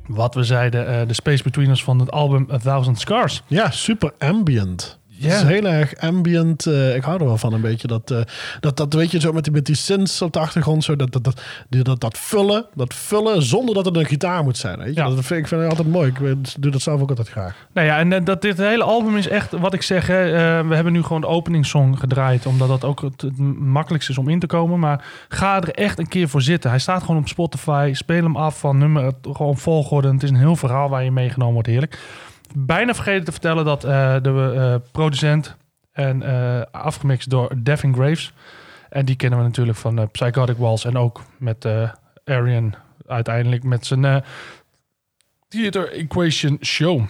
wat we zeiden, eh, de Space Between Us van het album A Thousand Scars. Ja, super ambient. Ja. Het is heel erg ambient. eh, ik hou er wel van een beetje. Dat, eh, dat, dat weet je zo met die, met die synths op de achtergrond. Zo, dat, dat, dat, die, dat, dat vullen. Dat vullen zonder dat het een gitaar moet zijn. Weet je? Ja. Dat vind ik vind ik altijd mooi. Ik weet- doe dat zelf ook altijd graag. Nou ja, en eh, dat dit hele album is echt, wat ik zeg, hè, eh, we hebben nu gewoon de openingssong gedraaid, omdat dat ook het, het makkelijkste is om in te komen. Maar ga er echt een keer voor zitten. Hij staat gewoon op Spotify. Speel hem af van nummer, gewoon volgorde. Het is een heel verhaal waar je meegenomen wordt, heerlijk. Bijna vergeten te vertellen dat eh, de eh, producent en eh, afgemixt door Devin Graves. En die kennen we natuurlijk van Psychotic Walls en ook met Arian uiteindelijk met zijn Theater Equation Show.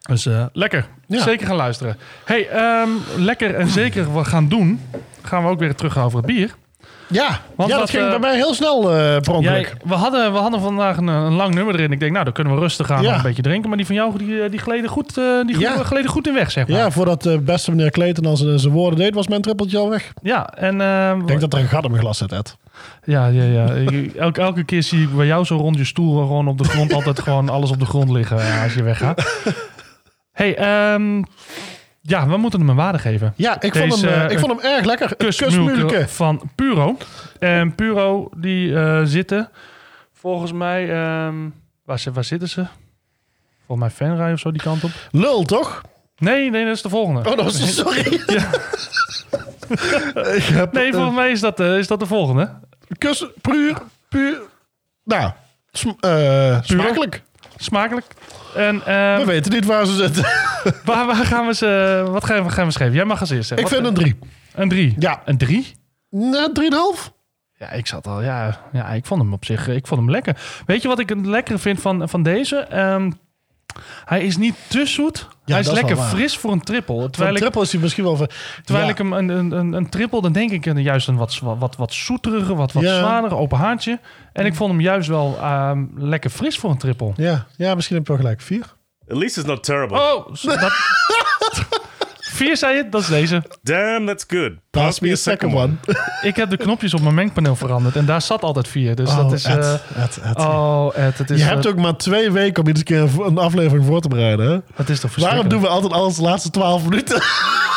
Dus lekker. Ja. Zeker gaan luisteren. Hey, ehm, lekker en zeker we gaan doen. Gaan we ook weer terug over het bier. Ja, Want ja wat, dat ging eh, bij mij heel snel. Jij, we, hadden, we hadden vandaag een, een lang nummer erin. Ik denk, nou, dan kunnen we rustig Ja. nog een beetje drinken. Maar die van jou, die, eh, die, gleden, goed, eh, die Ja. goed- gleden goed in weg, zeg maar. Ja, voordat de beste meneer Clayton al zijn zijn woorden deed, was mijn trippeltje al weg. Ja, en... Ik denk dat er een gat in mijn glas zit, Ed. Ja, ja, ja. Elke, elke keer zie ik bij jou zo rond je stoel gewoon op de grond altijd gewoon alles op de grond liggen als je weggaat. hey, ehm, ja, we moeten hem een waarde geven. Ja, ik, vond, hem, eh, eh, ik vond hem erg lekker. Kusmulke van Puro. En Puro, die eh, zitten volgens mij... ehm, waar, waar zitten ze? Volgens mij Venray of zo, die kant op. Lul, toch? Nee, nee, dat is de volgende. Oh, dat was sorry. ik heb Nee, eh, volgens mij is dat, eh, is dat de volgende. kus, puur, puur. Nou, sm- eh, smakelijk. Smakelijk. En ehm, We weten niet waar ze zitten. waar, waar gaan we ze... Wat gaan we, gaan we schrijven? Jij mag als eerst. ik vind een drie. Een drie. Ja. Een drie? Nou, drieënhalf. Ja, ik zat al. Ja, ja, ik vond hem op zich. Ik vond hem lekker. Weet je wat ik het lekkere vind van, van deze? Ehm, hij is niet te zoet. hij is dat is lekker wel waar. fris voor een triple. Terwijl ik, triple is hij misschien wel... ver- terwijl Ja. ik hem een, een, een, een triple, dan denk ik een- juist een wat, wat, wat zoeteriger, wat, wat Ja. zwaarder, open haartje. En ik vond hem juist wel ehm, lekker fris voor een triple. Ja, ja, misschien heb je wel gelijk. Vier. At least it's not terrible. Oh, dat... Vier zei je? Dat is deze. Damn, that's good. Pass me a second one. Ik heb de knopjes op mijn mengpaneel veranderd en daar zat altijd vier. Dus Oh, dat is... Ed, eh, Ed, Ed. Oh, Ed, het is, Je eh, hebt ook maar twee weken om iedere keer een- een aflevering voor te bereiden. Hè? het is toch Waarom doen we altijd alles de laatste twaalf minuten?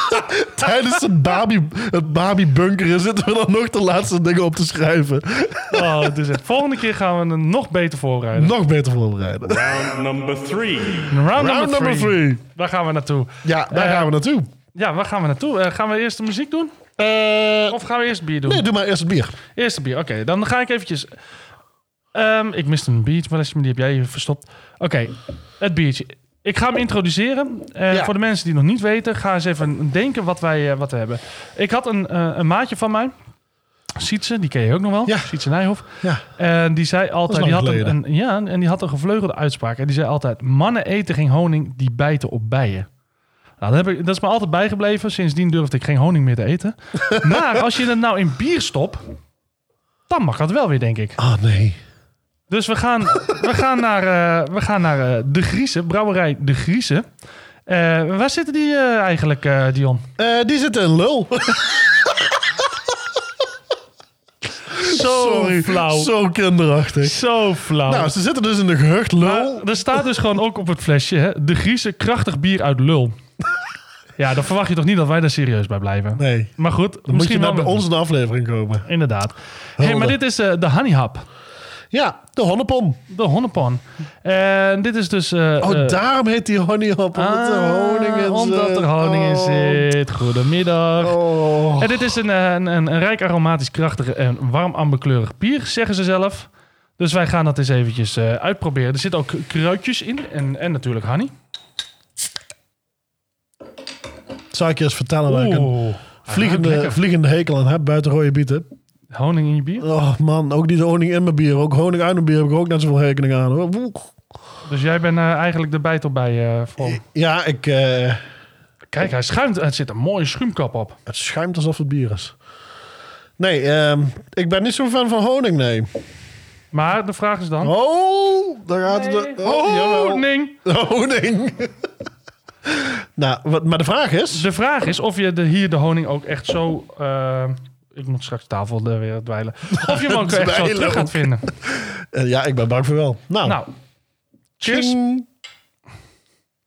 Tijdens het Barbie, het Barbie bunkeren zitten we dan nog de laatste dingen op te schrijven. Oh, het is het. Volgende keer gaan we hem nog beter voorbereiden. Nog beter voorbereiden. Round number three. Round, Round number, number three. three. Waar gaan we naartoe? Ja, daar Eh, gaan we naartoe. Ja, waar gaan we naartoe? Eh, gaan we eerst de muziek doen? Eh, Of gaan we eerst bier doen? nee, doe maar eerst het bier. Eerst de bier. Oké, dan ga ik eventjes... Ehm, ik miste een biertje, maar die heb jij verstopt. Oké, het biertje. Ik ga hem introduceren. Eh, Ja. Voor de mensen die het nog niet weten, ga eens even denken wat wij eh, wat we hebben. Ik had een, een maatje van mij. Sietse, die ken je ook nog wel. Ja. Sietse Nijhoff. Ja. En die zei altijd, die had een- ja, en die had een gevleugelde uitspraak. En die zei altijd: mannen eten geen honing, die bijten op bijen. Nou, dat, heb ik, dat is me altijd bijgebleven. Sindsdien durfde ik geen honing meer te eten. maar als je het nou in bier stopt, dan mag dat wel weer, denk ik. Ah, nee. Dus we gaan, we gaan naar, eh, we gaan naar eh, De Griese, brouwerij De Griese. Eh, waar zitten die eh, eigenlijk, eh, Dion? Eh, die zit in lul. Zo Sorry. flauw. Zo kinderachtig. Zo flauw. Nou, ze zitten dus in de gehucht lul. Maar er staat dus gewoon ook op het flesje, hè, De Griese krachtig bier uit Lul. Ja, dan verwacht je toch niet dat wij daar serieus bij blijven. Nee. Maar goed, Dan moet je misschien wel bij ons de aflevering komen. Inderdaad. Hey, maar dit is eh, de Honey Hub. Ja, de honnepom. De honnepon. En dit is dus... eh, Oh, eh, daarom heet die honeyhop. Omdat er ah, honing in zit. Omdat er honing in Oh. zit. Goedemiddag. Oh. En dit is een, een, een, een rijk aromatisch krachtig en warm amberkleurig bier, zeggen ze zelf. Dus wij gaan dat eens eventjes uitproberen. Er zitten ook kruidjes in en, en natuurlijk honey. Zal ik je eens vertellen waar ik een vliegende, lekker. vliegende hekel aan heb buiten rode bieten? Honing in je bier. Oh man, ook niet de honing in mijn bier. Ook honing uit mijn bier heb ik ook net zoveel hekeling aan. hoor. Dus jij bent eh, eigenlijk de bijtel bij eh voor. Ja, ik, eh, Kijk, hij schuimt. Er zit een mooie schuimkap op. het schuimt alsof het bier is. Nee, ehm, ik ben niet zo'n fan van honing, nee. Maar de vraag is dan... Oh, daar gaat het. Nee. Oh. Honing! Honing. Nou, wat, maar de vraag is... De vraag is of je de, hier de honing ook echt zo, eh, ik moet straks tafel er weer dweilen. Of je hem ook echt zo terug gaat vinden. Eh, ja, ik ben bang voor wel. Nou, Nou, cheers.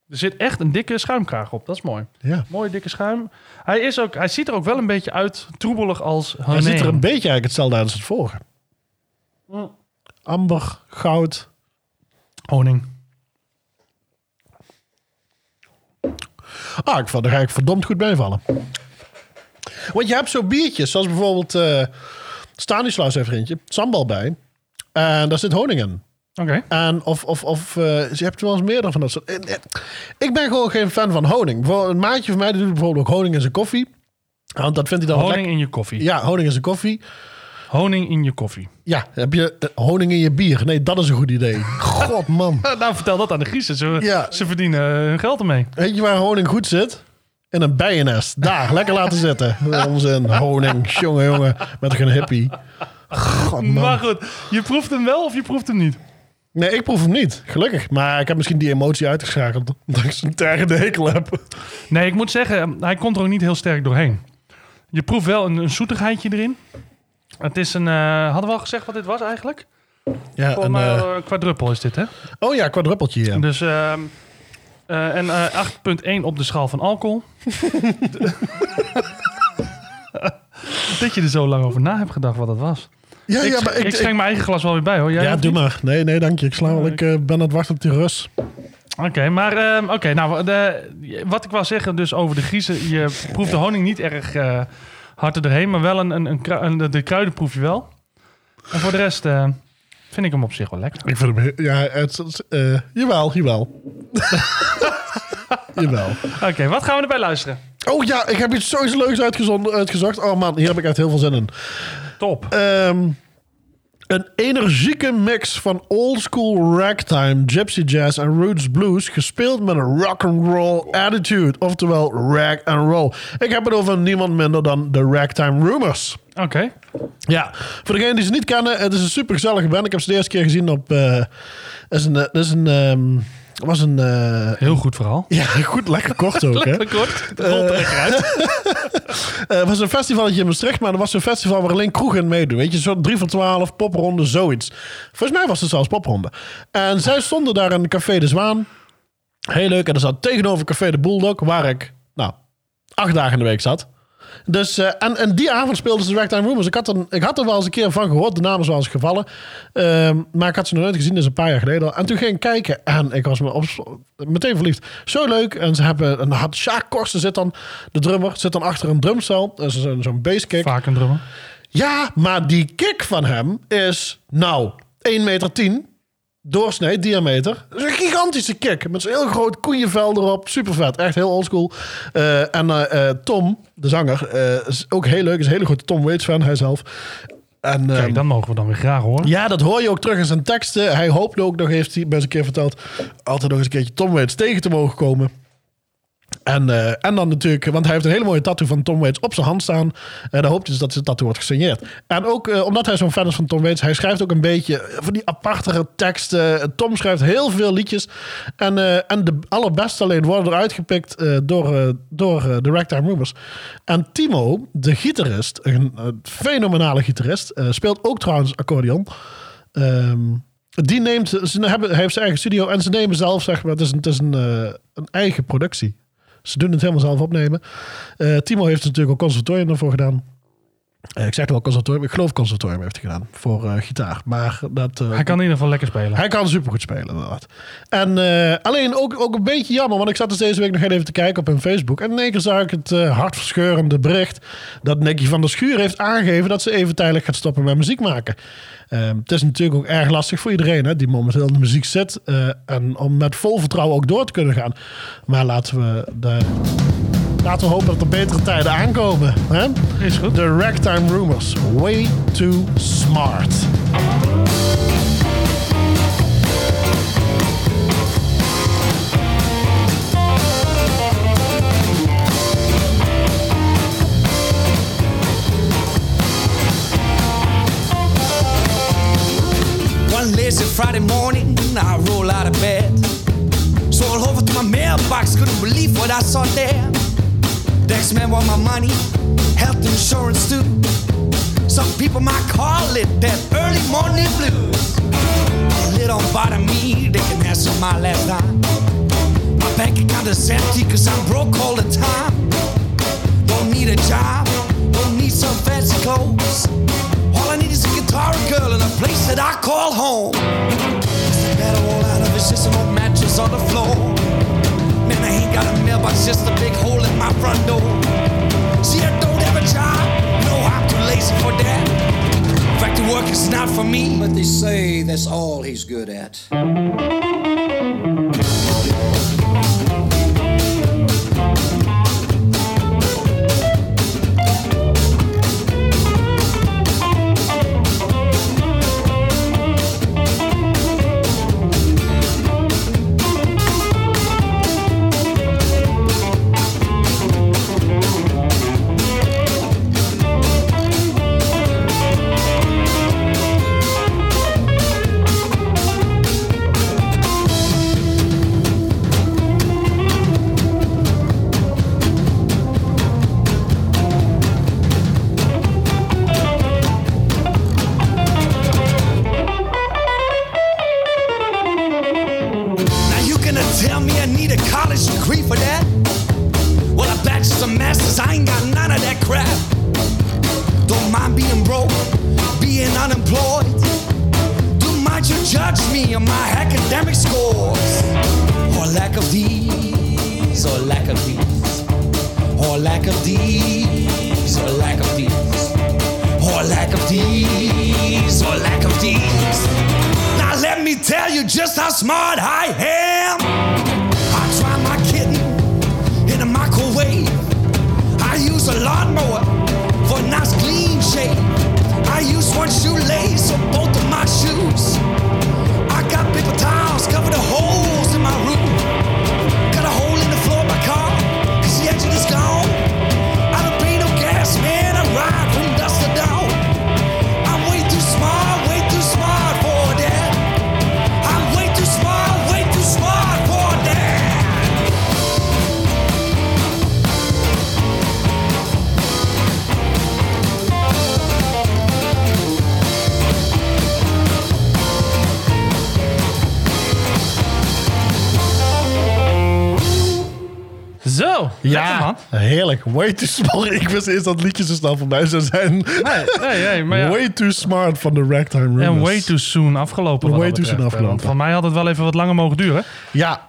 Er zit echt een dikke schuimkraag op. Dat is mooi. Ja. Mooi dikke schuim. Hij, is ook, hij ziet er ook wel een beetje uit, troebelig als Hij ziet er een beetje eigenlijk hetzelfde uit als het vorige. Amber, goud. honing. Ah, ik vond, daar ga ik verdomd goed meevallen. Want je hebt zo biertjes, zoals bijvoorbeeld eh Stanislaus heeft er eentje, sambal bij. En daar zit honing in. Oké. En of, of, of eh, je hebt wel eens meerdere van dat soort. Eh, Ik ben gewoon geen fan van honing. Een maatje van mij die doet bijvoorbeeld ook honing in zijn koffie. Want dat vindt hij dan Honing lekker. in je koffie. Ja, honing in zijn koffie. Honing in je koffie. Ja, heb je eh, honing in je bier? Nee, dat is een goed idee. God, man. nou, vertel dat aan de Griezen. Ze, Ja. ze verdienen hun geld ermee. Weet je waar honing goed zit? In een bijennest. Daar, lekker laten zitten. Onzin, honing. Jongen, jongen. Met een hippie. God, man. Maar goed, je proeft hem wel of je proeft hem niet? Nee, ik proef hem niet. Gelukkig. Maar ik heb misschien die emotie uitgeschakeld. Omdat ik zo'n tergende hekel heb. Nee, ik moet zeggen, hij komt er ook niet heel sterk doorheen. Je proeft wel een, een zoetigheidje erin. Het is een... eh, hadden we al gezegd wat dit was eigenlijk? Ja, Volgens een, een quadruppel is dit, hè? oh ja, kwadruppeltje. Ja. Dus... ehm, eh, en eh 8.1 op de schaal van alcohol. dat je er zo lang over na hebt gedacht wat dat was. Ja, ik, ja, maar ik, ik, schenk mijn eigen glas wel weer bij, hoor. Jij ja, doe niet? maar. Nee, nee, dank je. Ik sla wel. Ik ben aan het wachten op die Rus. Oké, maar ehm, oké, nou, de, wat ik wou zeggen dus over de griezen. Je proeft de honing niet erg hard er doorheen, maar wel een, een, een, de kruiden proef je wel. En voor de rest eh, vind ik hem op zich wel lekker. Ik vind hem... he- Ja, het, het, eh, jawel, jawel. jawel. Oké, wat gaan we erbij luisteren? Oh ja, ik heb iets zoiets leuks uitgezocht. Oh man, hier heb ik echt heel veel zin in. Top. Ehm, een energieke mix van old school ragtime, gypsy jazz en roots blues, gespeeld met een rock and roll attitude, oftewel rag and roll. Ik heb het over niemand minder dan de Ragtime Rumors. Oké. Ja, voor degenen die ze niet kennen, het is een super gezellige band. Ik heb ze de eerste keer gezien op. het is een, is een, ehm, was een. eh, Heel goed verhaal. ja, goed, lekker kort ook, hè? Kort. Het rolt er Eh, Het was een festivaletje in Maastricht, maar er was een festival waar alleen kroegen meedoen. Weet je, zo'n 3 voor 12, popronde, zoiets. Volgens mij was het zelfs popronde. En zij stonden daar in Café de Zwaan. Heel leuk. En er zat tegenover Café de Bulldog, waar ik, nou, acht dagen in de week zat. Dus, eh, en, en die avond speelden ze de Ragtime Rumors. Ik had, er, ik had er wel eens een keer van gehoord. De naam is wel eens gevallen. Ehm, maar ik had ze nog nooit gezien. Is een paar jaar geleden al. En toen ging ik kijken. En ik was me op, meteen verliefd. Zo leuk. En ze hebben... En had Sjaak Korsten zit dan... De drummer zit dan achter een drumstel. Is zo'n zo'n basskick. Vaak een drummer. Ja, maar die kick van hem is... Nou, 1,10 meter. Doorsnee, diameter. Dat is een gigantische kick. Met zo'n heel groot koeienvel erop. Super vet. Echt heel oldschool. Eh en eh, eh, Tom, de zanger, eh, is ook heel leuk. Is een hele grote Tom Waits fan, hij zelf. En, ehm, Kijk, dan mogen we dan weer graag horen. ja, dat hoor je ook terug in zijn teksten. Hij hoopt ook nog, heeft hij best een keer verteld, altijd nog eens een keertje Tom Waits tegen te mogen komen. En, eh, en dan natuurlijk, want hij heeft een hele mooie tattoo van Tom Waits op zijn hand staan. En dan hoopt hij dus dat zijn tattoo wordt gesigneerd. En ook eh, omdat hij zo'n fan is van Tom Waits, hij schrijft ook een beetje van die apartere teksten. Tom schrijft heel veel liedjes. En, eh, en de allerbeste alleen worden eruit gepikt eh, door, eh, door eh, de Ragtime Rumors. En Timo, de gitarist, een, fenomenale gitarist, eh, speelt ook trouwens accordeon. Ehm, die neemt, ze hebben, heeft zijn eigen studio en ze nemen zelf, zeg maar, het is een, het is een, eh, een eigen productie. Ze doen het helemaal zelf opnemen. Eh, Timo heeft natuurlijk ook conservatorium ervoor gedaan. Eh, ik zeg wel conservatorium, ik geloof conservatorium heeft hij gedaan voor eh, gitaar. Maar dat, eh, Hij kan in ieder geval lekker spelen. hij kan supergoed spelen, inderdaad. En alleen ook, ook een beetje jammer, want ik zat dus deze week nog even te kijken op hun Facebook. En in één keer zag ik het hartverscheurende bericht dat Nicky van der Schuur heeft aangegeven dat ze even tijdelijk gaat stoppen met muziek maken. Ehm, het is natuurlijk ook erg lastig voor iedereen hè, die momenteel in de muziek zit. en om met vol vertrouwen ook door te kunnen gaan. Maar laten we, de, laten we hopen dat er betere tijden aankomen. Hè? Is goed. De Ragtime Rumors. Way too smart. One lazy Friday morning, I roll out of bed. Stroll over to my mailbox, couldn't believe what I saw there. Next man want my money, health insurance too. Some people might call it that early morning blues. It don't bother me, they can ask for my last dime. My bank account is empty cause I'm broke all the time. Don't need a job, don't need some fancy clothes. All I need is a guitar, girl, and a place that I call home. Better all out of it's just an old mattress on the floor. Got a mailbox, just a big hole in my front door. See, I don't have a job, no, I'm too lazy for that. Factory work is not for me. But they say that's all he's good at. Judge me on my academic scores, or lack of these, or lack of these, or lack of these, or lack of these, or lack of these, or lack of these. Now let me tell you just how smart I am. I try my kitten in a microwave. I use a lawnmower for a nice clean shave. I use one shoelace on both of my shoes. Zo, lekker man. heerlijk. Way too smart. Ik wist eerst dat het liedje zo snel voorbij zou zijn. Nee, nee, nee, maar ja. Way too smart van de Ragtime Rumors. En way too soon afgelopen. Way too soon betreft, afgelopen. Want van mij had het wel even wat langer mogen duren. Ja,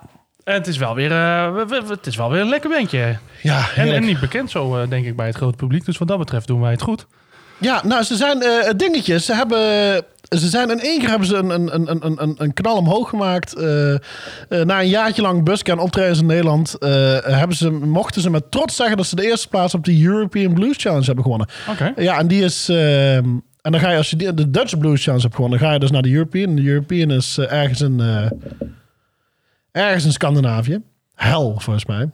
En het is wel weer, eh, het is wel weer een lekker bandje. ja, En, en niet bekend zo, eh, denk ik, bij het grote publiek. Dus wat dat betreft doen wij het goed. Ja, nou, ze zijn eh, dingetjes. Ze hebben. Ze zijn in één keer hebben ze een, een, een, een, een, een knal omhoog gemaakt. Eh, eh, na een jaartje lang buscan optredens in Nederland. eh, hebben ze, mochten ze met trots zeggen dat ze de eerste plaats op de European Blues Challenge hebben gewonnen. Oké. Ja, en die is. ehm, en dan ga je, als je die- de Dutch Blues Challenge hebt gewonnen, dan ga je dus naar de European. De European is ergens in. ergens in Scandinavië. Hel, volgens mij.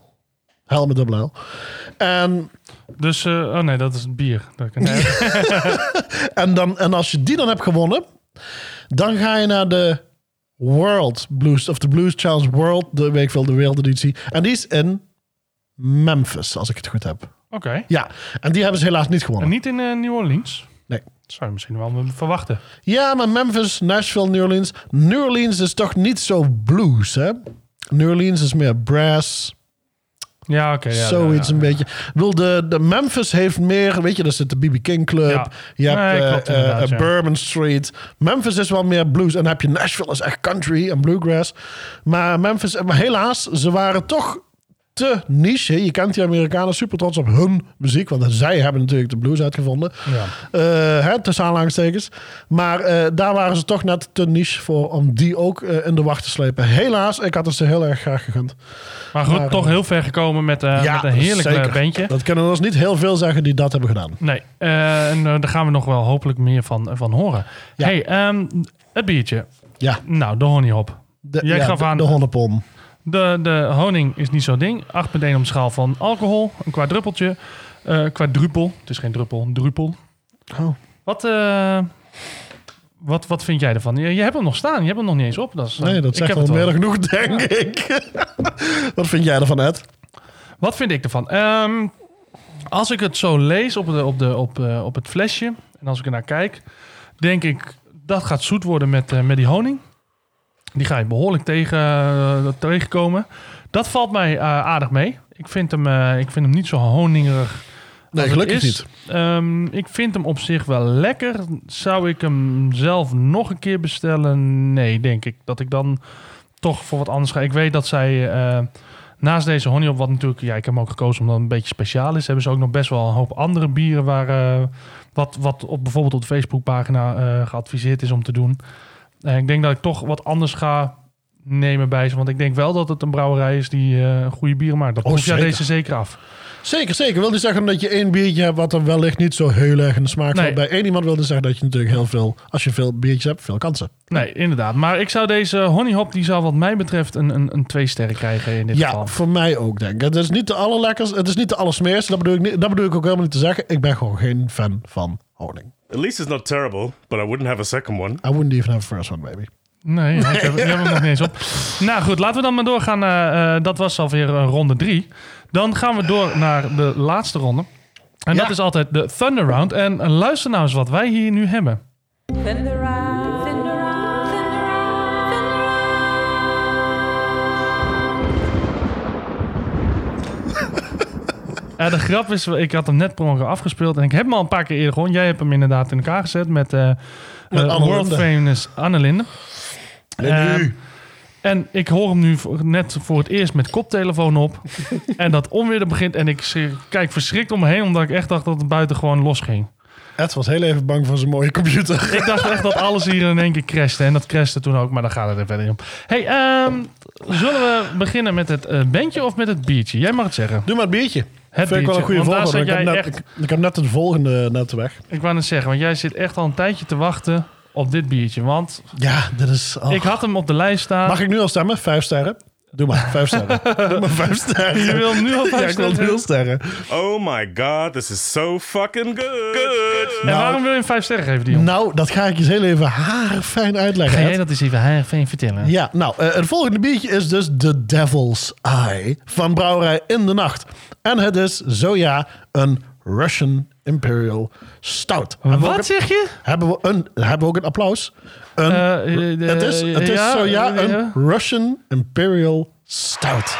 Hel met dubbel L. En Dus, eh, oh nee, dat is bier. Dat kan, nee. En, dan, en als je die dan hebt gewonnen, dan ga je naar de World Blues, of de Blues Challenge World, de week veel de wereldeditie. En die is in Memphis, als ik het goed heb. Oké. Ja, en die hebben ze helaas niet En gewonnen. niet in eh, New Orleans? Nee. Dat zou je misschien wel verwachten. Ja, maar Memphis, Nashville, New Orleans. New Orleans is toch niet zo blues, hè? New Orleans is meer brass, Ja, oké. ja, zoiets ja, een beetje. Wil de, de Memphis heeft meer, weet je, daar zit de BB King Club. Je hebt Nee, eh, eh, eh. Bourbon Street. Memphis is wel meer blues. En dan heb je Nashville, is echt country en bluegrass. Maar Memphis, maar helaas, ze waren toch te niche. Je kent die Amerikanen super trots op hun muziek. Want zij hebben natuurlijk de blues uitgevonden. Ja. Eh, hè, tussen aanhalingstekens. Maar eh, daar waren ze toch net te niche voor om die ook eh, in de wacht te slepen. Helaas, ik had het ze heel erg graag gegund. Maar goed, Maar, toch heel ver gekomen met, eh, met een heerlijk zeker. bandje. Dat kunnen we ons niet heel veel zeggen die dat hebben gedaan. Nee, en daar gaan we nog wel hopelijk meer van, van horen. Ja. hey, ehm, het biertje. Ja, Nou, de honeyhop. de, Jij ja, gaf de, aan- de honnepom. De, de honing is niet zo'n ding. 8,1 op schaal van alcohol. Een kwadruppeltje. eh quadrupel. Het is geen druppel, een druppel. Oh. Wat, eh, wat, wat vind jij ervan? Je, je hebt hem nog staan. Je hebt hem nog niet eens op. Dat is, Nee, dat zegt wel meer genoeg, denk ik. Wat vind jij ervan, Ed? Wat vind ik ervan? Ehm, Als ik het zo lees op, de, op, de, op, eh, op het flesje en als ik er naar kijk, denk ik dat gaat zoet worden met, met die honing. Die ga je behoorlijk tegen, eh, tegenkomen. Dat valt mij eh, aardig mee. Ik vind, hem, eh, ik vind hem niet zo honingerig. Nee, gelukkig is. Ehm, ik vind hem op zich wel lekker. Zou ik hem zelf nog een keer bestellen? Nee, denk ik. Dat ik dan toch voor wat anders ga. Ik weet dat zij naast deze honey op, wat natuurlijk, ja, ik heb hem ook gekozen omdat het een beetje speciaal is, hebben ze ook nog best wel een hoop andere bieren waar wat, wat op bijvoorbeeld op de Facebookpagina eh geadviseerd is om te doen. Eh, ik denk dat ik toch wat anders ga nemen bij ze, want ik denk wel dat het een brouwerij is die eh, goede bieren maakt. Dat Oh, proef deze zeker af. Zeker, zeker. Wil niet zeggen dat je één biertje hebt wat er wellicht niet zo heel erg in de smaak Nee. valt. Bij één iemand wil dus zeggen dat je natuurlijk heel veel, als je veel biertjes hebt, veel kansen. Nee, inderdaad. Maar ik zou deze honeyhop, die zou wat mij betreft een, een, een twee sterren krijgen in dit Ja, geval. voor mij ook denk ik. Het is niet de allerlekkers, het is niet de allersmeers. Dat bedoel, ik niet, dat bedoel ik ook helemaal niet te zeggen. Ik ben gewoon geen fan van honing. At least it's not terrible, but I wouldn't have a second one. I wouldn't even have a first one, baby. Nee, ik heb, ik heb hem nog niet eens op. Nou goed, laten we dan maar doorgaan. naar, eh, dat was alweer eh, ronde drie. Dan gaan we door naar de laatste ronde. En dat is altijd de Thunder Round. En luister nou eens wat wij hier nu hebben. Thunder out, Eh, de grap is, ik had hem net per ongeluk afgespeeld. En ik heb hem al een paar keer eerder gewoon. Jij hebt hem inderdaad in elkaar gezet met, eh Met eh, World. Famous Annelinde. En ik hoor hem nu net voor het eerst met koptelefoon op. en dat onweer er begint. En ik schrik- kijk verschrikt om me heen, omdat ik echt dacht dat het buiten gewoon losging. Ed was heel even bang voor zijn mooie computer. Ik dacht echt dat alles hier in één keer crashte. En dat crashte toen ook, maar daar gaat het er verder om. Hey, ehm, zullen we beginnen met het bandje of met het biertje? Jij mag het zeggen. Doe maar het biertje. Het Vind ik wel een goede volgorde. Ik heb, net, echt- ik, ik heb net het volgende net weg. Ik wou net zeggen, want jij zit echt al een tijdje te wachten op dit biertje. Want Ja, dit is... oh. ik had hem op de lijst staan. Mag ik nu al stemmen? Vijf sterren? Doe maar, vijf sterren. Doe maar vijf sterren. Je wil nu al vijf Ja, ik wil sterren? nul sterren. Oh my god, this is so fucking good. Good. En waarom wil je hem vijf sterren geven, Dion? Nou, dat ga ik je eens heel even haarfijn uitleggen. Ga jij dat eens even haar fijn vertellen? Ja, nou, eh, het volgende biertje is dus The Devil's Eye van Brouwerij in de Nacht. En het is, zo ja, een Russian Imperial Stout. Hebben Wat een- zeg je? Hebben we, een, hebben we ook een applaus? Een, Eh, eh, het is, het is ja, zo ja, eh, een ja. Russian Imperial Stout.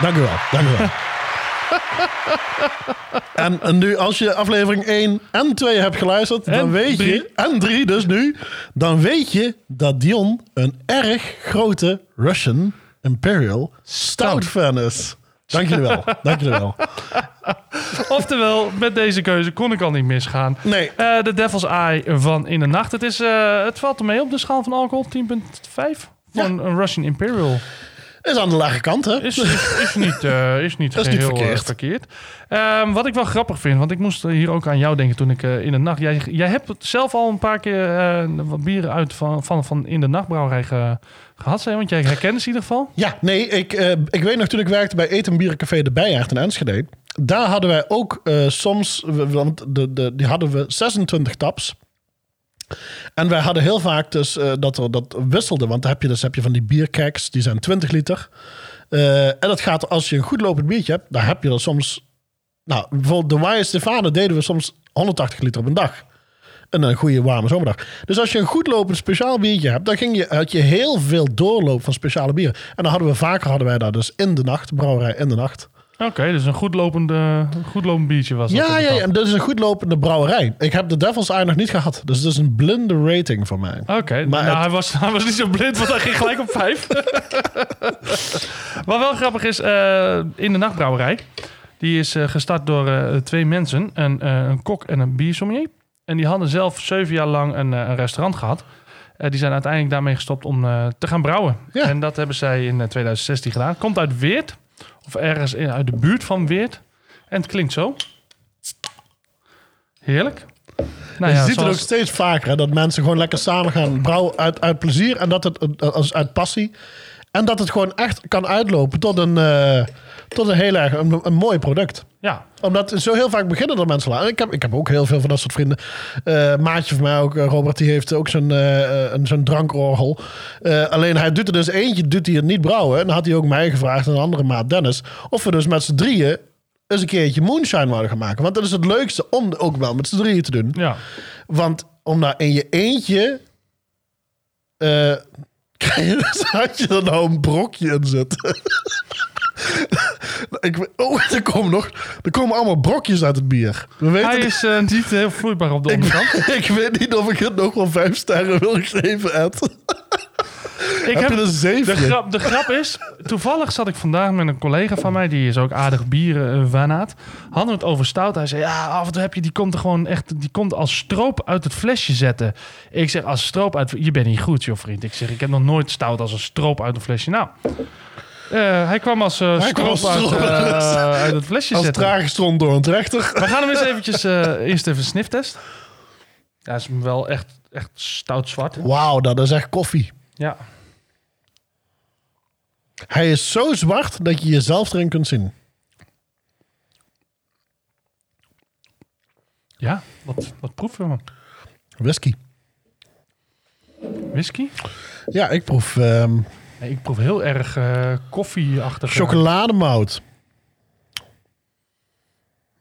Dank u wel, dank u wel. en, en nu, als je aflevering 1 en 2 hebt geluisterd, dan En weet drie. je, en 3 dus nu, dan weet je dat Dion een erg grote Russian Imperial Stout fan is. Dank jullie wel, dank jullie wel. Oftewel, met deze keuze kon ik al niet misgaan. Nee, Eh, De Devil's Eye van In de Nacht. Het, is, eh, het valt ermee op de schaal van alcohol, 10,5. Voor een Russian Imperial. Is aan de lage kant, hè? Is, is, is niet, eh, is niet Dat is niet eh, verkeerd. verkeerd. Ehm, wat ik wel grappig vind, want ik moest hier ook aan jou denken toen ik eh, in de nacht... Jij, jij hebt zelf al een paar keer eh, wat bieren uit van, van, van in de nachtbrouwerij ge, gehad, zijn, want jij herkent ze in ieder geval. Ja, nee, ik, eh, ik weet nog toen ik werkte bij Eten Bierencafé de Bijaard in Enschede. Daar hadden wij ook eh, soms, want de, de, die hadden we 26 taps. En wij hadden heel vaak dus eh, dat er dat wisselde. Want dan heb je dus heb je van die bierkeks, die zijn 20 liter. Eh, en dat gaat als je een goed lopend biertje hebt, dan heb je er soms... Nou, bijvoorbeeld de Wije Stefano deden we soms 180 liter op een dag. En een goede warme zomerdag. Dus als je een goed lopend speciaal biertje hebt, dan ging je, had je heel veel doorloop van speciale bieren. En dan hadden we vaker hadden wij daar dus in de nacht, brouwerij in de nacht. Oké, dus een goed, lopende, goed lopend biertje was dat. Ja, ja, dit is een goed lopende brouwerij. Ik heb de Devil's Eye nog niet gehad. Dus het is een blinde rating voor mij. Oké, Maar nou, het- hij, was, hij was niet zo blind, want hij ging gelijk op vijf. Wat wel grappig is, eh, in de nachtbrouwerij... die is eh, gestart door eh, twee mensen, een, een kok en een biersommelier. En die hadden zelf zeven jaar lang een, een restaurant gehad. Eh, die zijn uiteindelijk daarmee gestopt om te gaan brouwen. Ja. En dat hebben zij in eh, 2016 gedaan. Komt uit Weert, of ergens in, uit de buurt van Weert. En het klinkt zo. Heerlijk. Nou je ja, ziet het zoals- ook steeds vaker, hè, dat mensen gewoon lekker samen gaan brouwen uit, uit plezier. En dat het als uit passie. En dat het gewoon echt kan uitlopen tot een, eh, tot een heel erg een, een mooi product. Ja, Omdat zo heel vaak beginnen er mensen aan. Ik heb, ik heb ook heel veel van dat soort vrienden. Eh maatje van mij ook, eh, Robert, die heeft ook zo'n een zo'n drankorgel. Alleen hij doet er dus eentje, doet hij het niet brouwen. En dan had hij ook mij gevraagd en een andere maat Dennis. Of we dus met z'n drieën eens een keertje moonshine wouden gaan maken. Want dat is het leukste om ook wel met z'n drieën te doen. Ja. Want om daar in je eentje... eh had je er nou een brokje in zitten? Ik, oh, er komen nog... Er komen allemaal brokjes uit het bier. We weten Hij is eh, niet heel vloeibaar op de ik, onderkant. ik weet niet of ik het nog wel vijf sterren wil geven, Ed. Ik Heb een de, zeven? grap, de grap is, toevallig zat ik vandaag met een collega van mij, die is ook aardig bierenfanaat. Hadden we het over stout. Hij zei, ja, af en toe heb je, die komt er gewoon echt, die komt als stroop uit het flesje zetten. Ik zeg, als stroop uit, je bent niet goed, joh vriend. Ik zeg, ik heb nog nooit stout als een stroop uit een flesje. Nou, eh, hij kwam als eh, Hij kwam als uit, eh, uit het flesje Als zetten. stond door een trechter. We gaan hem eens eventjes, eerst even een sniftest. Ja, is wel echt, echt stout zwart. Wauw, dat is echt koffie. Ja. Hij is zo zwart dat je jezelf erin kunt zien. Ja, wat, wat proeven we? Whisky. Whisky? Ja, ik proef ehm Nee, ik proef heel erg eh koffieachtig. chocolademout.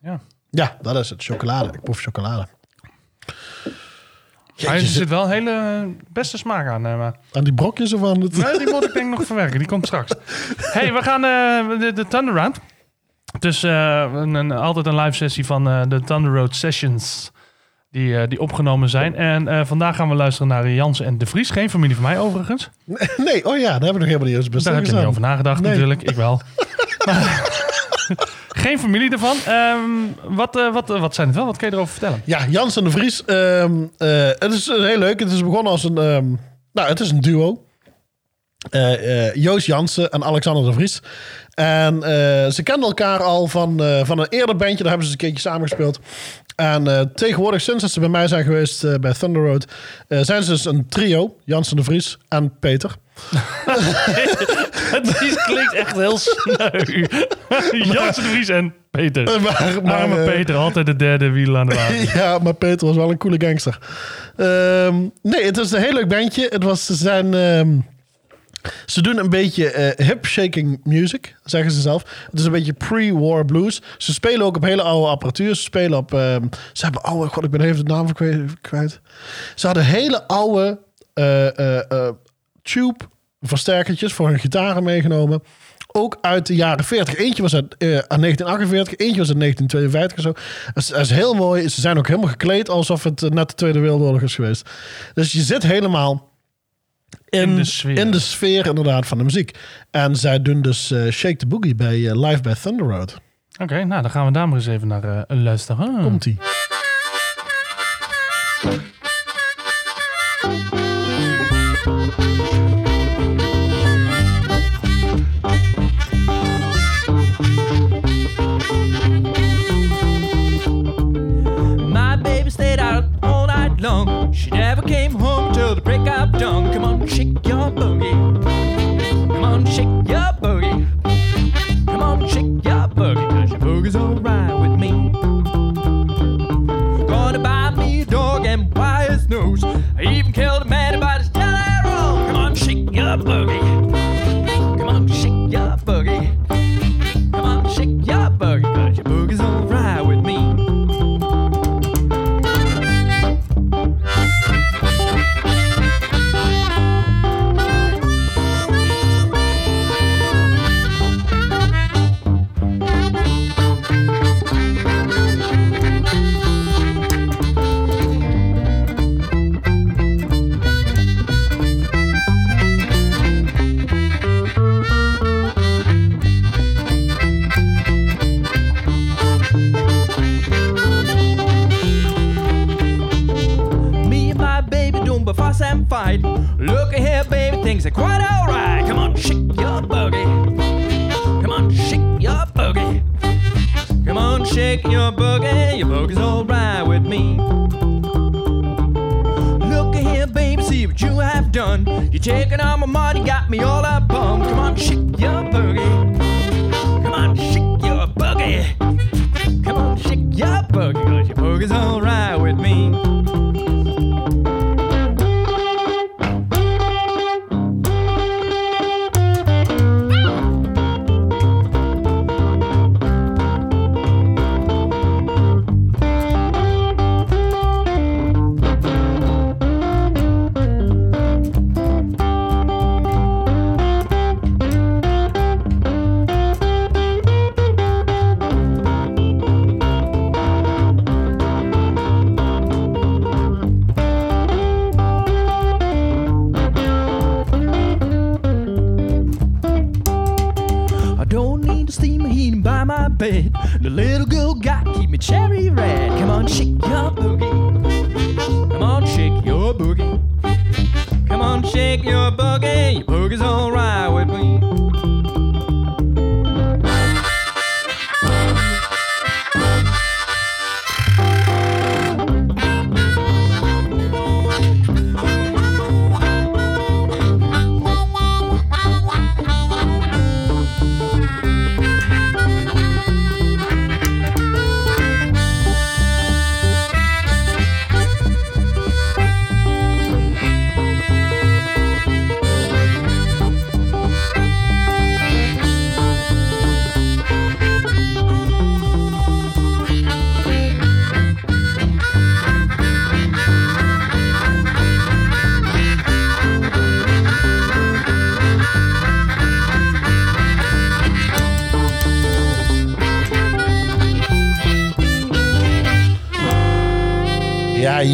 Ja. Ja, dat is het. Chocolade. Ik proef chocolade. Er Jeetje, zit wel een hele beste smaak aan. eh, maar. aan die brokjes of aan het... Nee, die moet ik denk ik nog verwerken. Die komt straks. hey, we gaan eh, de, de Thunder Round. Dus eh, een, een- altijd een live sessie van de Thunder Road Sessions. Die, eh, die opgenomen zijn. En eh, vandaag gaan we luisteren naar Jansen en De Vries. Geen familie van mij overigens. Nee, oh ja, daar hebben we nog helemaal niet eens best Daar heb je niet over nagedacht Nee. natuurlijk. Ik wel. Geen familie ervan. Ehm, wat, eh, wat, wat zijn het wel? Wat kun je erover vertellen? Ja, Jans en de Vries. ehm, eh, het is heel leuk. Het is begonnen als een... ehm, nou, het is een duo. Eh, eh, Joost Jansen en Alexander de Vries. En eh, ze kenden elkaar al van, van een eerder bandje. Daar hebben ze een keertje samengespeeld. En tegenwoordig, sinds dat ze bij mij zijn geweest bij Thunder Road... zijn ze dus een trio. Jansen de Vries en Peter. Het klinkt echt heel sneu. Jansen de Vries en Peter. Maar, maar, Arme Peter, altijd de derde wiel aan de wagen. ja, maar Peter was wel een coole gangster. Ehm, nee, het is een heel leuk bandje. Het was, ze zijn... ehm, ze doen een beetje eh, hip-shaking music, zeggen ze zelf. Het is een beetje pre-war blues. Ze spelen ook op hele oude apparatuur. Ze spelen op... ehm, ze hebben oude... God, ik ben even de naam kwijt. Ze hadden hele oude eh, eh, eh, tube versterkertjes voor hun gitaren meegenomen. Ook uit de jaren 40. Eentje was uit, eh, uit 1948, eentje was uit 1952 of zo. Dat is, dat is heel mooi. Ze zijn ook helemaal gekleed alsof het net de Tweede Wereldoorlog is geweest. Dus je zit helemaal in, In de sfeer. in de sfeer inderdaad van de muziek. En zij doen dus eh, Shake the Boogie bij eh, Live bij Thunder Road. Oké, nou dan gaan we daar maar eens even naar eh, luisteren. Komt-ie. My baby stayed out all night long. She never came home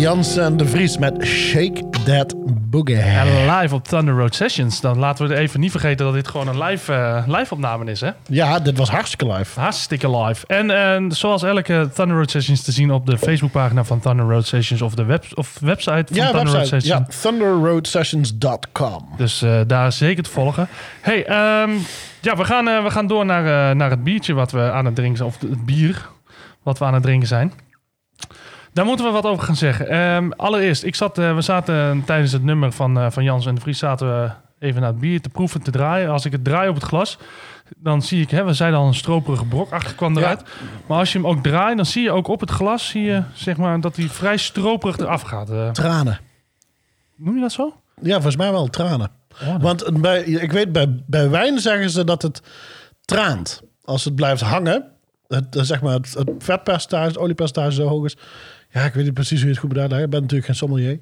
Jansen en de Vries met Shake That Boogie. En live op Thunder Road Sessions. Dan laten we er even niet vergeten dat dit gewoon een live, eh, live opname is, hè? Ja, dit was hartstikke live. Hartstikke live. En eh, zoals elke Thunder Road Sessions te zien op de Facebookpagina van Thunder Road Sessions of de web, of website van Ja, Thunder Road website. Ja, Sessions. thunderroadsessions.com. Dus eh, daar zeker te volgen. Hey, ehm, ja, we gaan, we gaan door naar, naar het biertje wat we aan het drinken zijn. Of het bier wat we aan het drinken zijn. Daar moeten we wat over gaan zeggen. Ehm, allereerst, ik zat, eh, we zaten tijdens het nummer van, eh, van Jans en de Vries... zaten we even naar het bier te proeven, te draaien. Als ik het draai op het glas, dan zie ik... Hè, we zeiden al een stroperige brok achter kwam eruit. Maar als je hem ook draait, dan zie je ook op het glas... Zie je, zeg maar, dat hij vrij stroperig eraf gaat. Eh, Tranen. noem je dat zo? Ja, volgens mij wel tranen. Oh, dat- Want bij, ik weet, bij, bij wijn zeggen ze dat het traant. Als het blijft hangen, het, zeg maar het, het vetpercentage, het oliepercentage zo hoog is. Ja, ik weet niet precies hoe je het goed moet uitleggen. Ik ben natuurlijk geen sommelier.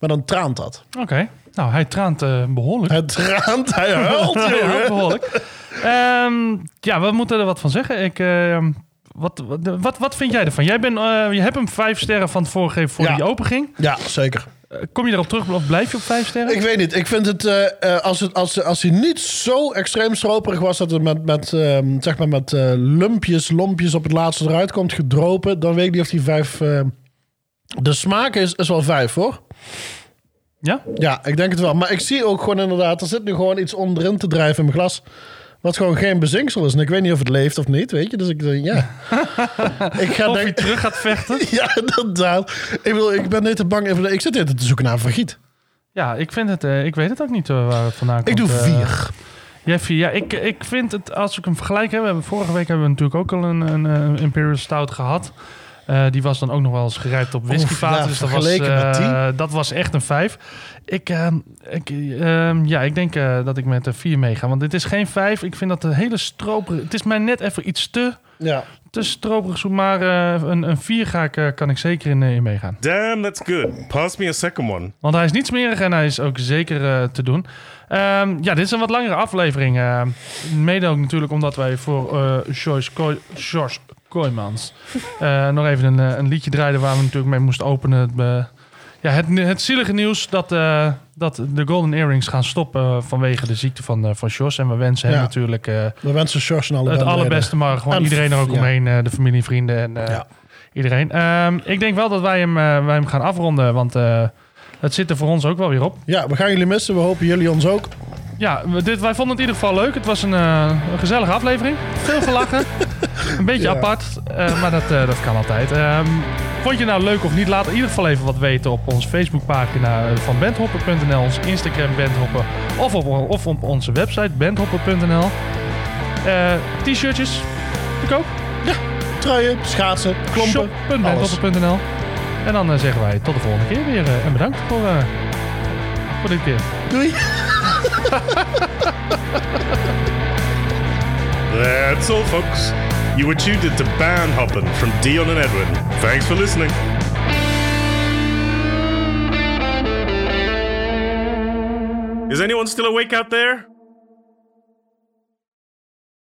Maar dan traant dat. Oké. Nou, hij traant eh, behoorlijk. Het traant, hij huilt, behoorlijk. Ehm, ja, we moeten er wat van zeggen. Ik, ehm, wat, wat, wat, wat vind jij ervan? Jij bent, eh, je hebt hem vijf sterren van het voorgegeven voor Ja. die open ging. Ja, zeker. Eh, kom je erop terug of blijf je op vijf sterren? Ik weet niet. Ik vind het, eh, eh, als, het als, als hij niet zo extreem stroperig was... dat het met, met, ehm, zeg maar met lumpjes, lompjes op het laatste eruit komt gedropen... dan weet ik niet of die vijf... eh, de smaak is, is wel vijf, hoor. Ja? Ja, ik denk het wel. Maar ik zie ook gewoon inderdaad... er zit nu gewoon iets onderin te drijven in mijn glas... wat gewoon geen bezinksel is. En ik weet niet of het leeft of niet, weet je. Dus ik denk, ja. ik ga Of je denk, terug gaat vechten? ja, inderdaad. Ik, bedoel, ik ben net te bang... Even, ik zit net te zoeken naar een vergiet. Ja, ik vind het, eh, ik weet het ook niet eh, waar het vandaan komt. Ik doe Eh, vier. Vier. Ja, ik, ik vind het, als ik hem vergelijk heb, we hebben, vorige week hebben we natuurlijk ook al een, een, een Imperial Stout gehad. Eh, die was dan ook nog wel eens gerijpt op whiskyvaten. ja, dus dat was, eh, dat was echt een vijf. Ik, ehm, ik, ehm, ja, ik denk eh, dat ik met een vier meega. Want dit is geen vijf. Ik vind dat een hele stroperige... Het is mij net even iets te, Ja. te stroperig. zo, Maar eh, een, een vier ga ik, eh, kan ik zeker in, in meegaan. Damn, that's good. Pass me a second one. Want hij is niet smerig en hij is ook zeker eh, te doen. Ehm, ja, dit is een wat langere aflevering. eh, mede ook natuurlijk omdat wij voor eh Joyce, Kooi- George Kooijmans eh, nog even een, eh, een liedje draaiden waar we natuurlijk mee moesten openen. Het, eh, ja, het, het zielige nieuws dat, dat de Golden Earrings gaan stoppen vanwege de ziekte van, van Jos. En we wensen hem natuurlijk We wensen Sjors en alle het allerbeste, maar gewoon En iedereen er ook ja. omheen. de familie, vrienden en Ja. iedereen. Ehm, ik denk wel dat wij hem, wij hem gaan afronden, want het zit er voor ons ook wel weer op. Ja, we gaan jullie missen. We hopen jullie ons ook. Ja, dit, wij vonden het in ieder geval leuk. Het was een, een gezellige aflevering. Veel gelachen. een beetje Ja. apart, eh, maar dat, eh, dat kan altijd. Ehm, vond je nou leuk of niet? Laat in ieder geval even wat weten op onze Facebookpagina eh, van bandhopper.nl, ons Instagram bandhopper of op, of op onze website bandhopper.nl. Eh, T-shirtjes, te koop. Truien, schaatsen, klompen, alles. Shop.bandhopper.nl. En dan zeggen wij tot de volgende keer weer. en bedankt voor, eh, voor dit keer. Doei. That's all, folks. You were tuned into Band Hoppin' from Dion and Edwin. Thanks for listening. Is anyone still awake out there?